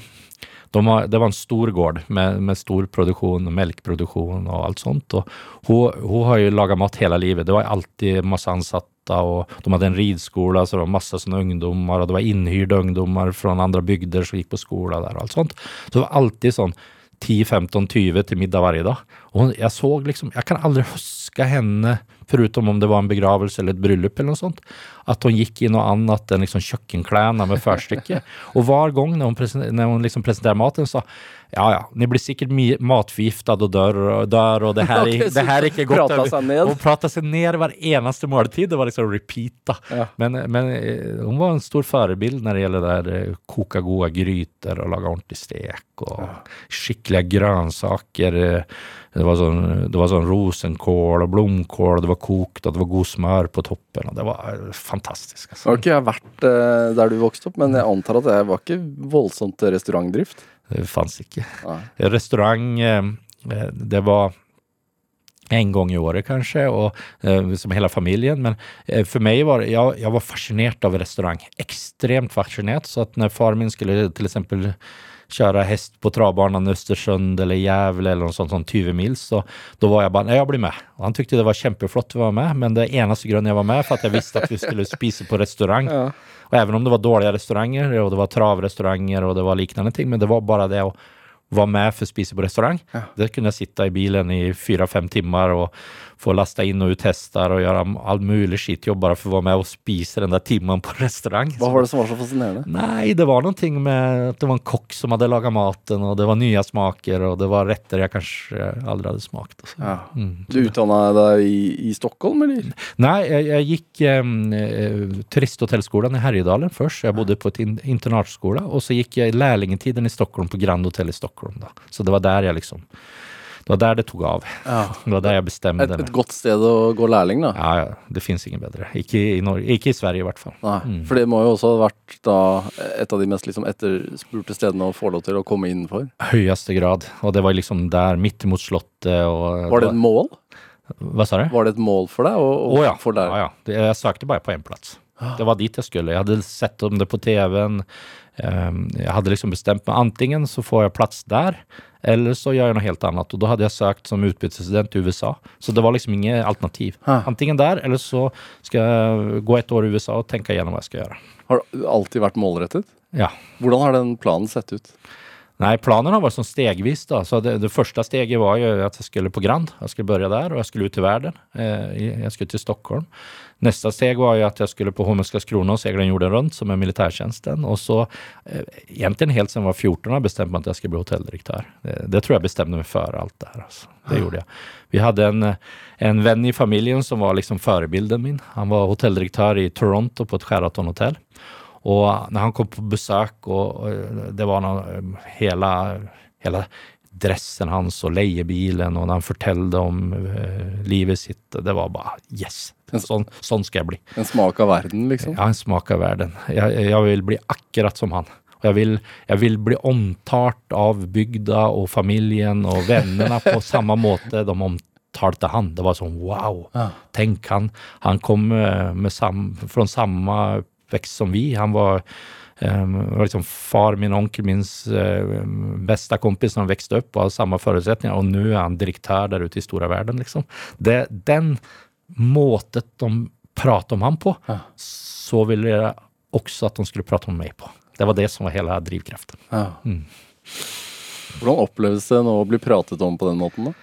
De var, det var en stor gård med, med stor produksjon, melkeproduksjon og alt sånt. Og hun, hun har jo laga mat hele livet. Det var alltid masse ansatte, og de hadde en rideskole, så det var masse sånne ungdommer, og det var innhyrte ungdommer fra andre bygder som gikk på skole der og alt sånt. Så det var alltid sånn 10-15-20 til middag hver dag. Og jeg så liksom Jeg kan aldri huske henne, förutom om det var en begravelse eller et bryllup eller noe sånt, at hun gikk i noe annet enn liksom kjøkkenklærne med førstykket. Og hver gang når hun, presen når hun liksom presenterer maten, sa ja ja, ni blir sikkert matforgiftet og dør, dør, og det her, Ok, er- så det her er ikke godt. Prata seg ned. Hun prata seg ned hver eneste måltid. Det var liksom repeat, da. Ja. Men, men eh, hun var en stor forbilde når det gjelder det der eh, koke gode gryter og lage ordentlig stek og skikkelige grønnsaker. eh, Det var sånn, det var sånn rosenkål og blomkål, det var kokt, og det var god smør på toppen. og Det var eh, fantastisk. Nå Jeg har ikke vært eh, der du vokste opp, men jeg antar at det var ikke voldsomt restaurantdrift? Det fantes ikke. Ja. Restaurant, eh, eh, det var en gang i året kanskje, og eh, som hele familien. Men for meg var jeg, jeg var fascinert av restaurant. Ekstremt fascinert. Så at når far min skulle til eksempel kjøre hest på travbanen i Östersund eller Gävle eller noe sånt, sånn 20 mil, så da var jeg bare, nej jeg blir med. Og han tykte det var kjempeflott å være med, men det eneste grunnen jeg var med, for at jeg visste at vi skulle spise på restaurant. Ja. Og även om det var dårlige restauranter, og det var travrestauranter, og det var liknande ting, men det var bare det å være med for å spise på restaurant. Det kunne jeg sitte i bilen i fyra-fem timmar og få lasta inn og ut hester og gjøre all mulig skitjobb bare for å være med og spise den der timen på restaurant. Hva var det som var så fascinerende? Nei, det var noe med at det var en kokk som hadde laga maten, og det var nye smaker, og det var retter jeg kanskje aldri hadde smakt. Ja. Du utdanna deg i, i Stockholm, eller? Nei, jeg, jeg gikk um, turisthotellskolen i Herjedalen først. Jeg bodde på et in internatskole, og så gikk jeg lærlingetiden i Stockholm på Grand Hotel i Stockholm. Da. Så det var der jeg liksom Det var der det tok av. Det var der jeg bestemte Et, meg. et godt sted å gå lærling, da. Ja, ja. Det fins ingen bedre. Ikke i, Norge, ikke i Sverige, i hvert fall. Nei, For det må jo også ha vært da et av de mest liksom etterspurte stedene å få lov til å komme innenfor. Høyeste grad. Og det var liksom der, midt imot Slottet. Og, Var det et mål? Hva sa du? Var det et mål for deg? å- å ja. For deg? ja, ja. Jeg søkte bare på én plass. Det var dit jeg skulle. Jeg hadde sett om det på TV-en. Ehm, jeg hadde liksom bestemt meg. Antingen så får jeg plass der, eller så gjør jeg noe helt annet. Og da hadde jeg søkt som utbyttestudent i USA. Så det var liksom ingen alternativ. Antingen der, eller så skal jeg gå et år i USA og tenke gjennom hva jeg skal gjøre. Har du alltid vært målrettet? Ja. Hvordan har den planen sett ut? Nei, planen har vært sånn stegvis. da. Så det, det første steget var jo at jeg skulle på Grand. Jeg skulle begynne der, og jeg skulle ut i verden. Eh, jeg skulle til Stockholm. Neste steg var jo at jeg skulle på HMS Skrona og seile jorden rundt, som er militærtjenesten. Og så, eh, egentlig helt siden jeg var 14 har bestemt meg at jeg skulle bli hotelldirektør. Det, det tror jeg bestemte meg før alt det her. Altså. Det gjorde jeg. Vi hadde en, en venn i familien som var liksom forbilden min. Han var hotelldirektør i Toronto på et Sheraton-hotell. Og når han kom på besøk, og, og det var noe, hele, hele dressen hans og leiebilen, og når han fortalte om eh, livet sitt, det var bare yes! Sånn, sånn skal jeg bli. En smak av verden, liksom? Ja, en smak av verden. Jeg, jeg vil bli akkurat som han. Og jeg vil, jeg vil bli omtalt av bygda og familien og vennene på samme måte de omtalte han. Det var sånn wow! Tenk, han, han kom eh, med sam, fra samme vekst som vi. Han var Um, liksom far, min onkel, min uh, bästa kompis som växte upp och har samma förutsättningar och nu är han direktör där ute i stora världen. Liksom. Det, den måtet de pratet om han på, Ja. så ville jeg også at de skulle prate om meg på. Det var det som var hele drivkraften. Ja. Mm. Hvordan oppleves det nå å bli pratet om på den måten, da?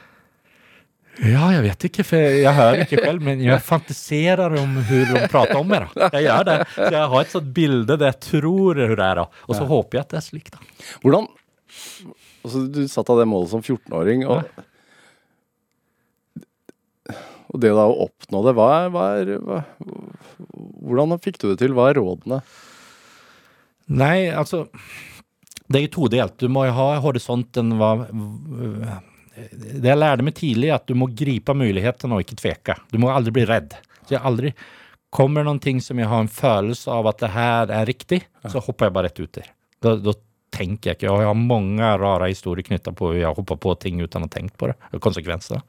Ja, jeg vet ikke, for jeg hører ikke selv, men jeg fantiserer om hvordan de prater om meg. da. Jeg gjør det. Så jeg har et sånt bilde der jeg tror det er, da. og så håper jeg at det er slik. da. Hvordan altså, Du satt av det målet som 14-åring, og Og det da å oppnå det, hva er, hva er hva, Hvordan fikk du det til? Hva er rådene? Nei, altså Det er jo todelt. Du må jo ha horisonten hva, Det jeg lærte meg tidlig, at du må gripe mulighetene og ikke tveke. Du må aldri bli redd. Så jeg aldri Kommer noen ting som jeg har en følelse av at det her er riktig, så hopper jeg bare rett ut der. Da, da tenker jeg ikke. Og jeg har mange rare historier knyttet på jeg hoppa på ting uten å ha tenkt på det. Konsekvenser.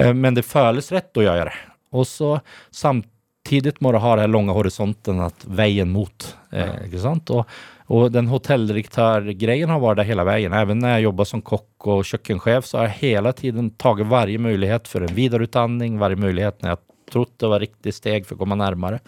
Eh, Men det føles rett å gjøre det. Og så samtidig må du ha den lange horisonten at veien mot. Ja. ikke sant? Og, og den hotelldirektørgreien har vært der hele veien. Even når jeg jobber som kokk og kjøkkensjef, så har jeg hele tiden tatt hver mulighet for en videreutdanning, hver mulighet når jeg trodde det var riktig steg for å komme nærmere.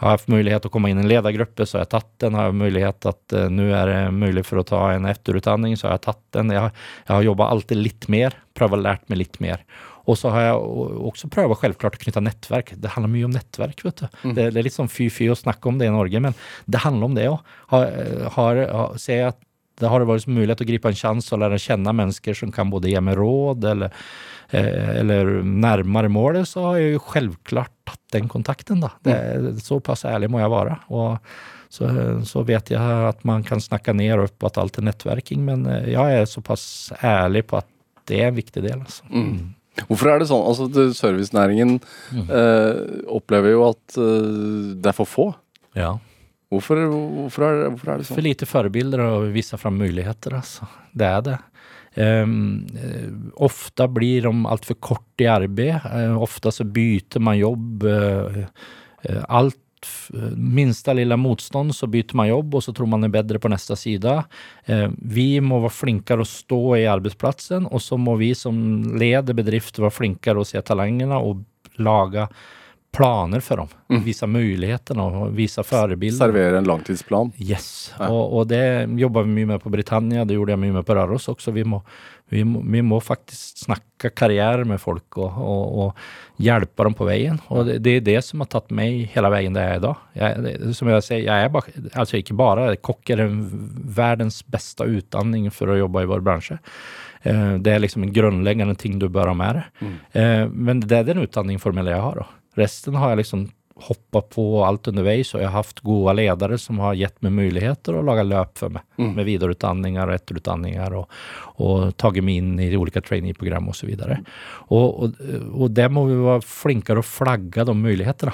Har jeg hatt mulighet til å komme inn i en ledergruppe, så har jeg tatt den. Har jeg mulighet at uh, nå er det mulig for å ta en etterutdanning, så har jeg tatt den. Jeg har, jeg har jobba alltid litt mer, prøvd å lært meg litt mer. Og så har jeg också også prøvd selvklart å knytte nettverk. Det handler mye om nettverk. vet du. Det, det er litt sånn fy-fy å snakke om det i Norge, men det handler om det òg. Har, har, har, ser jeg at det har vært mulighet å gripe en sjanse og lære å kjenne mennesker som kan både gi meg råd eller, eh, eller nærmere målet, så har jeg jo selvklart tatt den kontakten. da. Det, Såpass ærlig må jeg være. Og så, så vet jeg at man kan snakke ned og opp at alt er nettverking, men eh, jeg er såpass ærlig på at det er en viktig del. altså. Hvorfor er det sånn? Altså, det- Servicenæringen eh, opplever jo at eh, det er for få. Ja. Hvorfor, hvorfor, er, hvorfor er det For sånn? lite forbilder og viser fram muligheter. altså. Det er det. Um, ofte blir de altfor korte kort i arbeid. Uh, ofte så byter man jobb. Uh, uh, allt f- minsta lilla motstånd så byter man jobb og så tror man er bedre på neste side. Eh, vi må være flinkere å stå i arbeidsplatsen, og så må vi som leder bedrifter være flinkere å se talangene og lage planer for dem. Vise mulighetene og vise forbilder. Servere en langtidsplan. Yes, og, og det jobber vi mye med på Britannia, det gjorde jeg mye med på Røros også. Vi må, vi må, vi må faktisk snakke karriere med folk og, og, og hjelpe dem på veien. Og det, det er det som har tatt meg hele veien der jeg er i dag. Jeg, det, som jeg sier, jeg er bak, altså ikke bare kokk er den verdens beste utdanning for å jobbe i vår bransje. Eh, Det er liksom en grunnleggende ting du bør ha med deg. Eh, Men det er den utdanningsformelen jeg har. da. Resten har jeg liksom hoppa på alt underveis, og jeg har hatt gode ledere som har gitt meg muligheter å laga løp for meg, med videreutdanninger og etterutdanninger, og, og tatt meg inn i ulike trainee-program osv. Og, og, og det må vi være flinkere å flagge de mulighetene.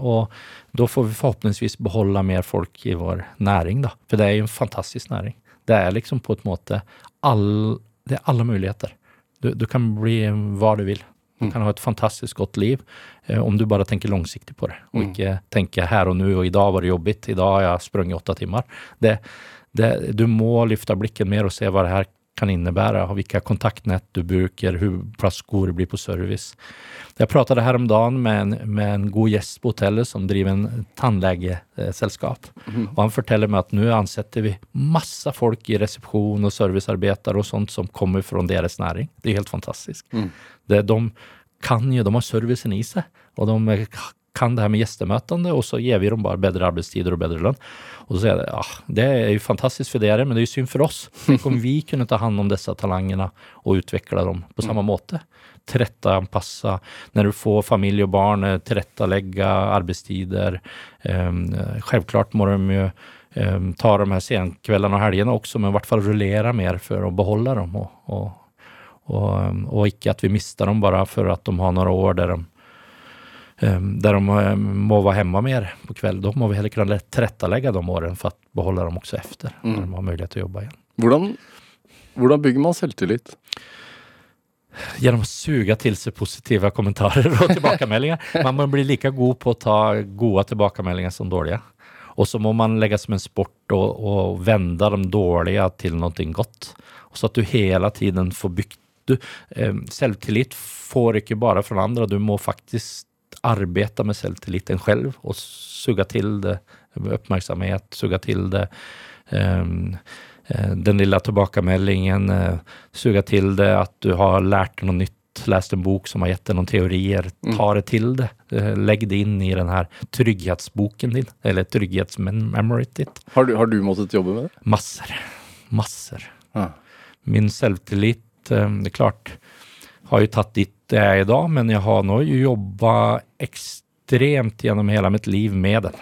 Og da får vi forhåpentligvis beholde mer folk i vår næring, da. For det er jo en fantastisk næring. Det er liksom på en måte all, Det er alle muligheter. Du, du kan bli hva du vil. Du kan ha et fantastisk godt liv eh, om du bare tenker langsiktig på det, og ikke tenker her og nå, og i dag var det jobbigt, i dag har jeg sprunget åtte timer. Det, det, du må løfte blikket mer og se hva det her kan innebære, og hvilke kontaktnett du bruker, plass god det blir på service. Jeg pratet her om dagen med en, med en god gjest på hotellet som driver en tannlegeselskap. Og han forteller meg at nå ansetter vi masse folk i resepsjon og servicearbeidere og sånt som kommer fra deres næring. Det er helt fantastisk. Det, de kan jo, de har servicen i seg, og de kan det her med gjestemøtene, og så gir vi dem bare bedre arbeidstider og bedre lønn. Og så sier jeg ja, det er jo fantastisk for dere, men det er jo synd for oss. Tenk om vi kunne ta hand om disse talentene og utvikle dem på samme måte. Tilrettepasse når du får familie og barn, eh, tilrettelegge arbeidstider. Um, Selvklart må de jo um, ta de her senkveldene og helgene også, men i hvert fall rullere mer for å beholde dem. Og, og, og, um, og ikke at vi mister dem bare for at de har noen år der de um, der de um, må være hjemme mer på kveld. Da må vi heller kunne tilrettelegge de årene for å beholde dem også etter, når de har mulighet til å jobbe igjen. Hvordan, hvordan bygger man selvtillit? Gjennom å suge til seg positive kommentarer og tilbakemeldinger. Man må bli like god på å ta gode tilbakemeldinger som dårlige. Og så må man legge som en sport å og vende de dårlige til noe godt. Så at du hele tiden får bygd du, eh, Selvtillit får ikke bare fra andre, du må faktisk arbeide med selvtilliten selv og suge til det oppmerksomhet, suge til det um, den lille tilbakemeldingen, suga suge til det at du har lært noe nytt, lest en bok som har gitt deg noen teorier, mm. ta det til det. Legg det inn i den her trygghetsboken din, eller trygghetsmemoryet ditt. Har du, har du måttet jobbe med det? Masser. Masser. Ah. Min selvtillit, um, det er klart, har jo tatt dit det i dag, men jeg har nå jobba ekstremt gjennom hele mitt liv med den.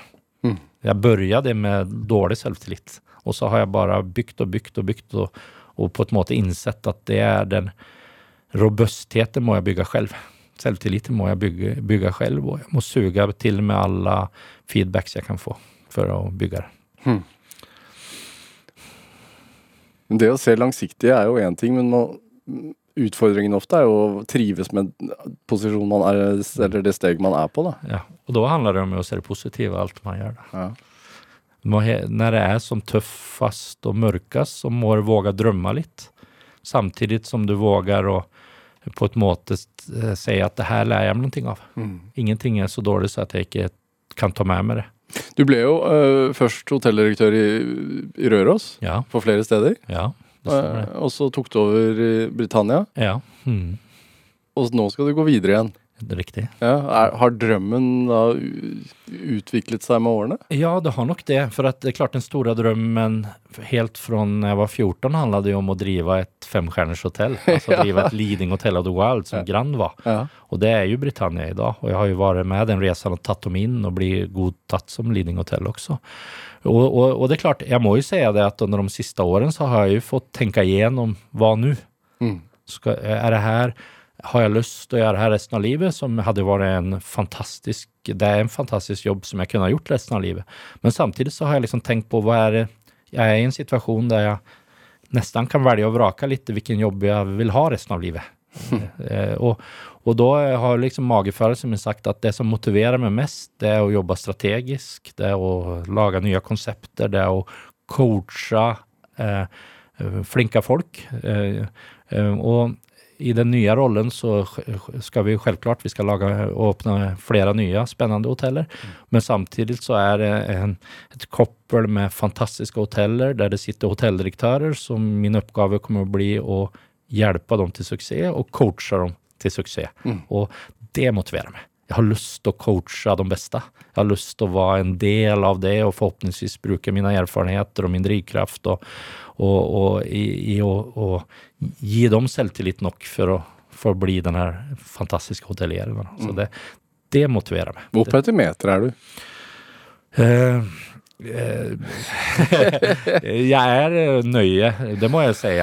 Mm. Jeg begynte med dårlig selvtillit, og så har jeg bare bygd og bygd og bygd, og, og, på en måte innsett at det er den robustheten må jeg bygge selv. Selvtilliten må jeg bygge, bygge selv, og jeg må suge til med alle feedbacks jeg kan få for å bygge det. Hmm. Det å se langsiktig er jo én ting, men man utfordringen ofte er jo å trives med posisjonen man er, eller det steget man er på. Da. Ja, og da handler det om å se det positive i alt man gjør. Da. Ja. Når det er som tøffest og mørkest, så må du våge å drømme litt. Samtidig som du våger å på et måte si at det her lærer jeg meg noe av. Mm. Ingenting er så dårlig så at jeg ikke kan ta med meg det. Du ble jo uh, først hotelldirektør i, i Røros, ja. på flere steder. Ja. Eh, og så tok du over Britannia. Ja. Hmm. Og nå skal du gå videre igjen. Det er riktig. Ja, er, har drømmen da utviklet seg med årene? Ja, det har nok det. For det er klart den store drømmen helt fra jeg var 14 handlet om å drive et femstjerners hotell. Altså drive et leading hotel of the world, som ja. Grand var. Ja. Og det er jo Britannia i dag. Og jeg har jo vært med den reisen og tatt dem inn og blir godtatt som leading hotell også. Og, og, og, det er klart, jeg må jo si det at under de siste årene så har jeg jo fått tenke igjennom hva nå? Mm. Er det her har jeg lyst til å gjøre det her resten av livet, som hadde vært en fantastisk Det er en fantastisk jobb som jeg kunne ha gjort resten av livet. Men samtidig så har jeg liksom tenkt på hva er det Jeg er i en situasjon der jeg nesten kan velge å vrake litt hvilken jobb jeg vil ha resten av livet. eh, og, og da har liksom magefølelsen min sagt at det som motiverer meg mest, det er å jobbe strategisk, det er å lage nye konsepter, det er å coache eh, flinke folk. Eh, eh og i den nye rollen så skal vi selvklart vi skal lage, åpne flere nye spennende hoteller. Mm. Men samtidig så er det en, et koppel med fantastiske hoteller der det sitter hotelldirektører som min oppgave kommer å bli å hjelpe dem til suksess og coache dem til suksess. Mm. Og det motiverer meg. Jeg har lyst til å coache de beste. Jeg har lyst til å være en del av det og forhåpentligvis bruke mine erfaringer og min drivkraft og, og, og i, i å gi dem selvtillit nok for å, for å bli den her fantastiske hotelleren. Så mm. det, det motiverer meg. Hvor på etimeter er du? Eh, jeg er eh, nøye, det må jeg si.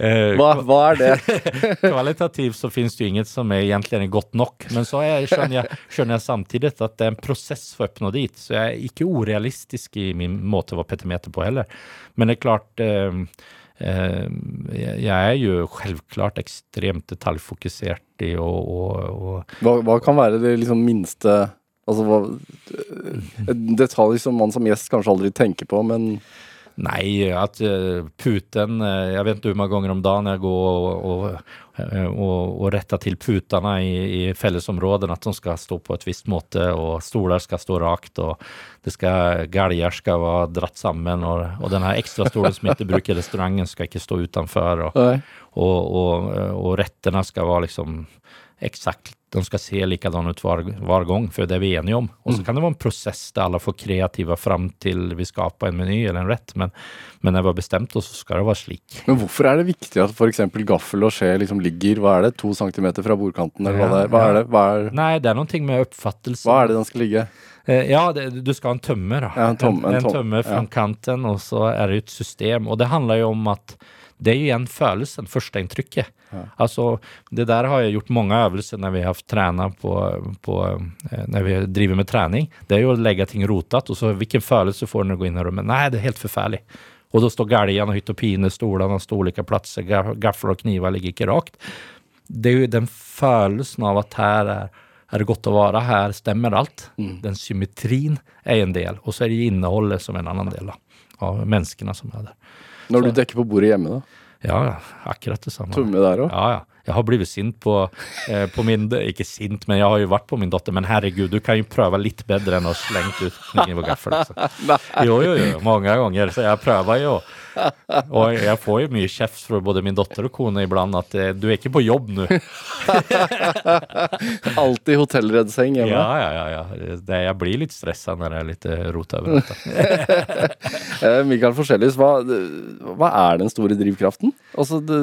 Eh, hva, hva, er det? Kvalitativt så finnes det jo inget som er egentlig godt nok. Men så jeg, skjønner, jeg, skjønner, jeg, samtidig at det er en prosess for å oppnå dit. Så jeg er ikke urealistisk i min måte å være petimeter på heller. Men det er klart eh, jeg er jo selvklart ekstremt detaljfokusert i å, hva, hva, kan være det liksom minste Altså hva detalj som man som gjest kanskje aldri tenker på, men Nei, at uh, puten uh, Jeg vet ikke hvor mange ganger om dagen jeg går og, og, uh, og, og retter til putene i, i fellesområdene, at de skal stå på et visst måte, og stoler skal stå rakt, og det skal, galger skal være dratt sammen, og, og den her ekstrastolen som ikke bruker restauranten, skal ikke stå utenfor, og, og, og rettene skal være liksom eksakt de skal se likadan ut hver, hver gang, for det er vi enige om. Og så mm. kan det være en prosess der alle får kreativa fram til vi skaper en meny eller en rett, men, men når vi har bestemt oss, så skal det være slik. Men hvorfor er det viktig at f.eks. gaffel og skje liksom ligger hva er det, to centimeter fra bordkanten, eller ja, hva det er? Hva ja. det? Hva er... Nei, det er noe med oppfattelse. Hva er det den skal ligge? Eh, ja, det, du skal ha en tømme, da. Ja, en, tom, en, en, tømme fra kanten, og så er det et system. Og det handler jo om at det er jo igjen følelsen, førsteinntrykket. Ja. Altså, det der har jeg gjort mange øvelser når vi har trent på, på eh, Når vi driver med trening. Det er jo å legge ting rotet, og så hvilken følelse får du når du går inn i rommet? Nei, det er helt forferdelig. Og da står galgen og hytt og pine, stolene står ulike plasser, gafler og kniver ligger ikke rakt. Det er jo den følelsen av at her er er det godt å være her? Stemmer alt? Den symmetrien er en del, og så er det innholdet som er en annen del da, av menneskene som er der. Når du dekker på bordet hjemme, da? Ja, ja, akkurat det samme. Tomme der òg? Ja, ja. Jeg har blitt sint på, eh, på min, ikke sint, men jeg har jo vært på min dotter, men herregud, du kan jo prøve litt bedre enn å slenge ut kniv og gaffel. Altså. Jo, jo, jo, mange ganger, så jeg prøver jo. Og jeg får jo mye kjeft fra både min dotter og kone iblant at eh, du er ikke på jobb nå. Alltid hotellreddseng hjemme. Ja, ja, ja. ja. Det, jeg blir litt stressa når jeg er litt rota rot dette. Eh, Mikael Forskjellis, hva, hva er den store drivkraften? Altså, det,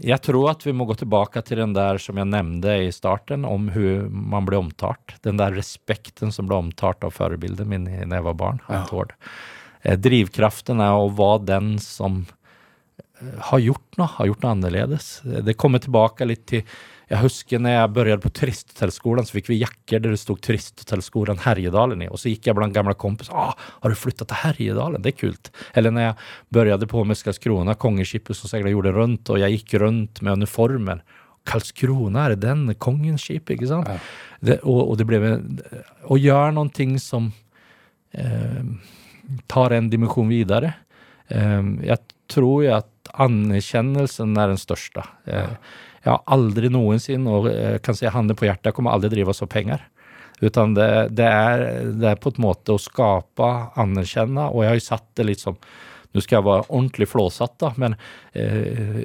Jeg tror at vi må gå tilbake til den der som jeg nevnte i starten, om hvordan man ble omtalt. Den der respekten som ble omtalt av forbildet min da jeg var barn. Tord. Eh, Drivkraften er å være den som eh, har gjort noe, har gjort noe annerledes. Eh, Det kommer tilbake litt til Jeg husker når jeg begynte på Turisthotellskolen, så fikk vi jakker der det stod Turisthotellskolen Herjedalen i. Og så gikk jeg blant gamle kompiser. Ah, 'Har du flyttet til Herjedalen? Det er kult.' Eller når jeg begynte på Karlskrona, kongeskipet som seilte jorda rundt, og jeg gikk rundt med uniformen. Karlskrona, er den? Kongens skip, ikke sant? Det, og, og det ble Å gjøre noe som eh, tar en dimensjon videre. Eh, jeg tror jo at anerkjennelsen er den største. Eh, jeg har aldri noensinne, og kan si handen på hjertet, jeg kommer aldri drive oss av penger. Utan det, det, er, det er på en måte å skape, anerkjenne, og jeg har jo satt det litt som nå skal jeg være ordentlig flåsatt, da, men eh,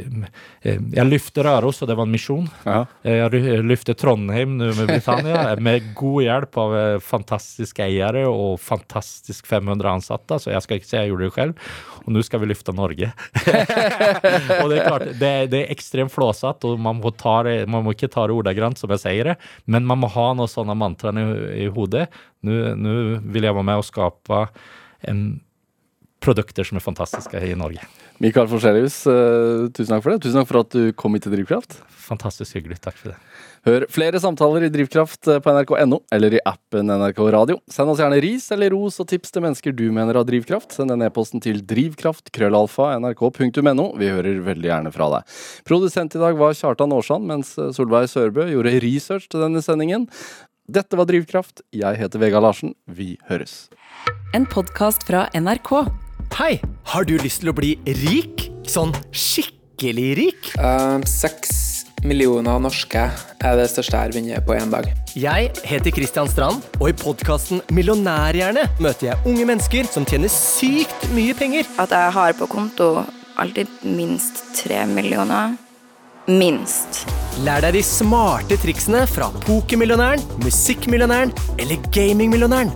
eh, jeg løfter Røros, og det var en misjon. ja. Eh, Jeg ry- Trondheim nå med Britannia, med god hjelp av eh, fantastiske eiere og fantastisk 500 ansatte, så jeg skal ikke si jeg gjorde det selv. Og nå skal vi løfte Norge. og det er klart, det, det er ekstremt flåsatt, og man må, ta det, man må ikke ta det ordagrant som jeg sier det, men man må ha noen sånne mantraer i, i hodet. Nå nå vil jeg være med og skape en produkter som er fantastiske i Norge. Mikael Forskjellius, eh, tusen takk for det. Tusen takk for at du kom hit til Drivkraft. Fantastisk hyggelig. Takk for det. Hør flere samtaler i Drivkraft eh, på nrk.no eller i appen NRK Radio. Send oss gjerne ris eller ros og tips til mennesker du mener har drivkraft. Send en e-posten til drivkraft.krøllalfa.nrk.no. Vi hører veldig gjerne fra deg. Produsent i dag var Kjartan Aarsand, mens Solveig Sørbø gjorde research til denne sendingen. Dette var Drivkraft. Jeg heter Vegard Larsen. Vi høres. En podkast fra NRK. Hei, har du lyst til å bli rik? Sånn skikkelig rik? Seks Seks millioner norske er det største jeg har vunnet på én dag. Jeg heter Kristian Strand, og i podkasten Millionærhjerne møter jeg unge mennesker som tjener sykt mye penger. at jeg har på konto alltid minst tre millioner. Minst. Lær deg de smarte triksene fra pokermillionæren, musikkmillionæren eller gamingmillionæren.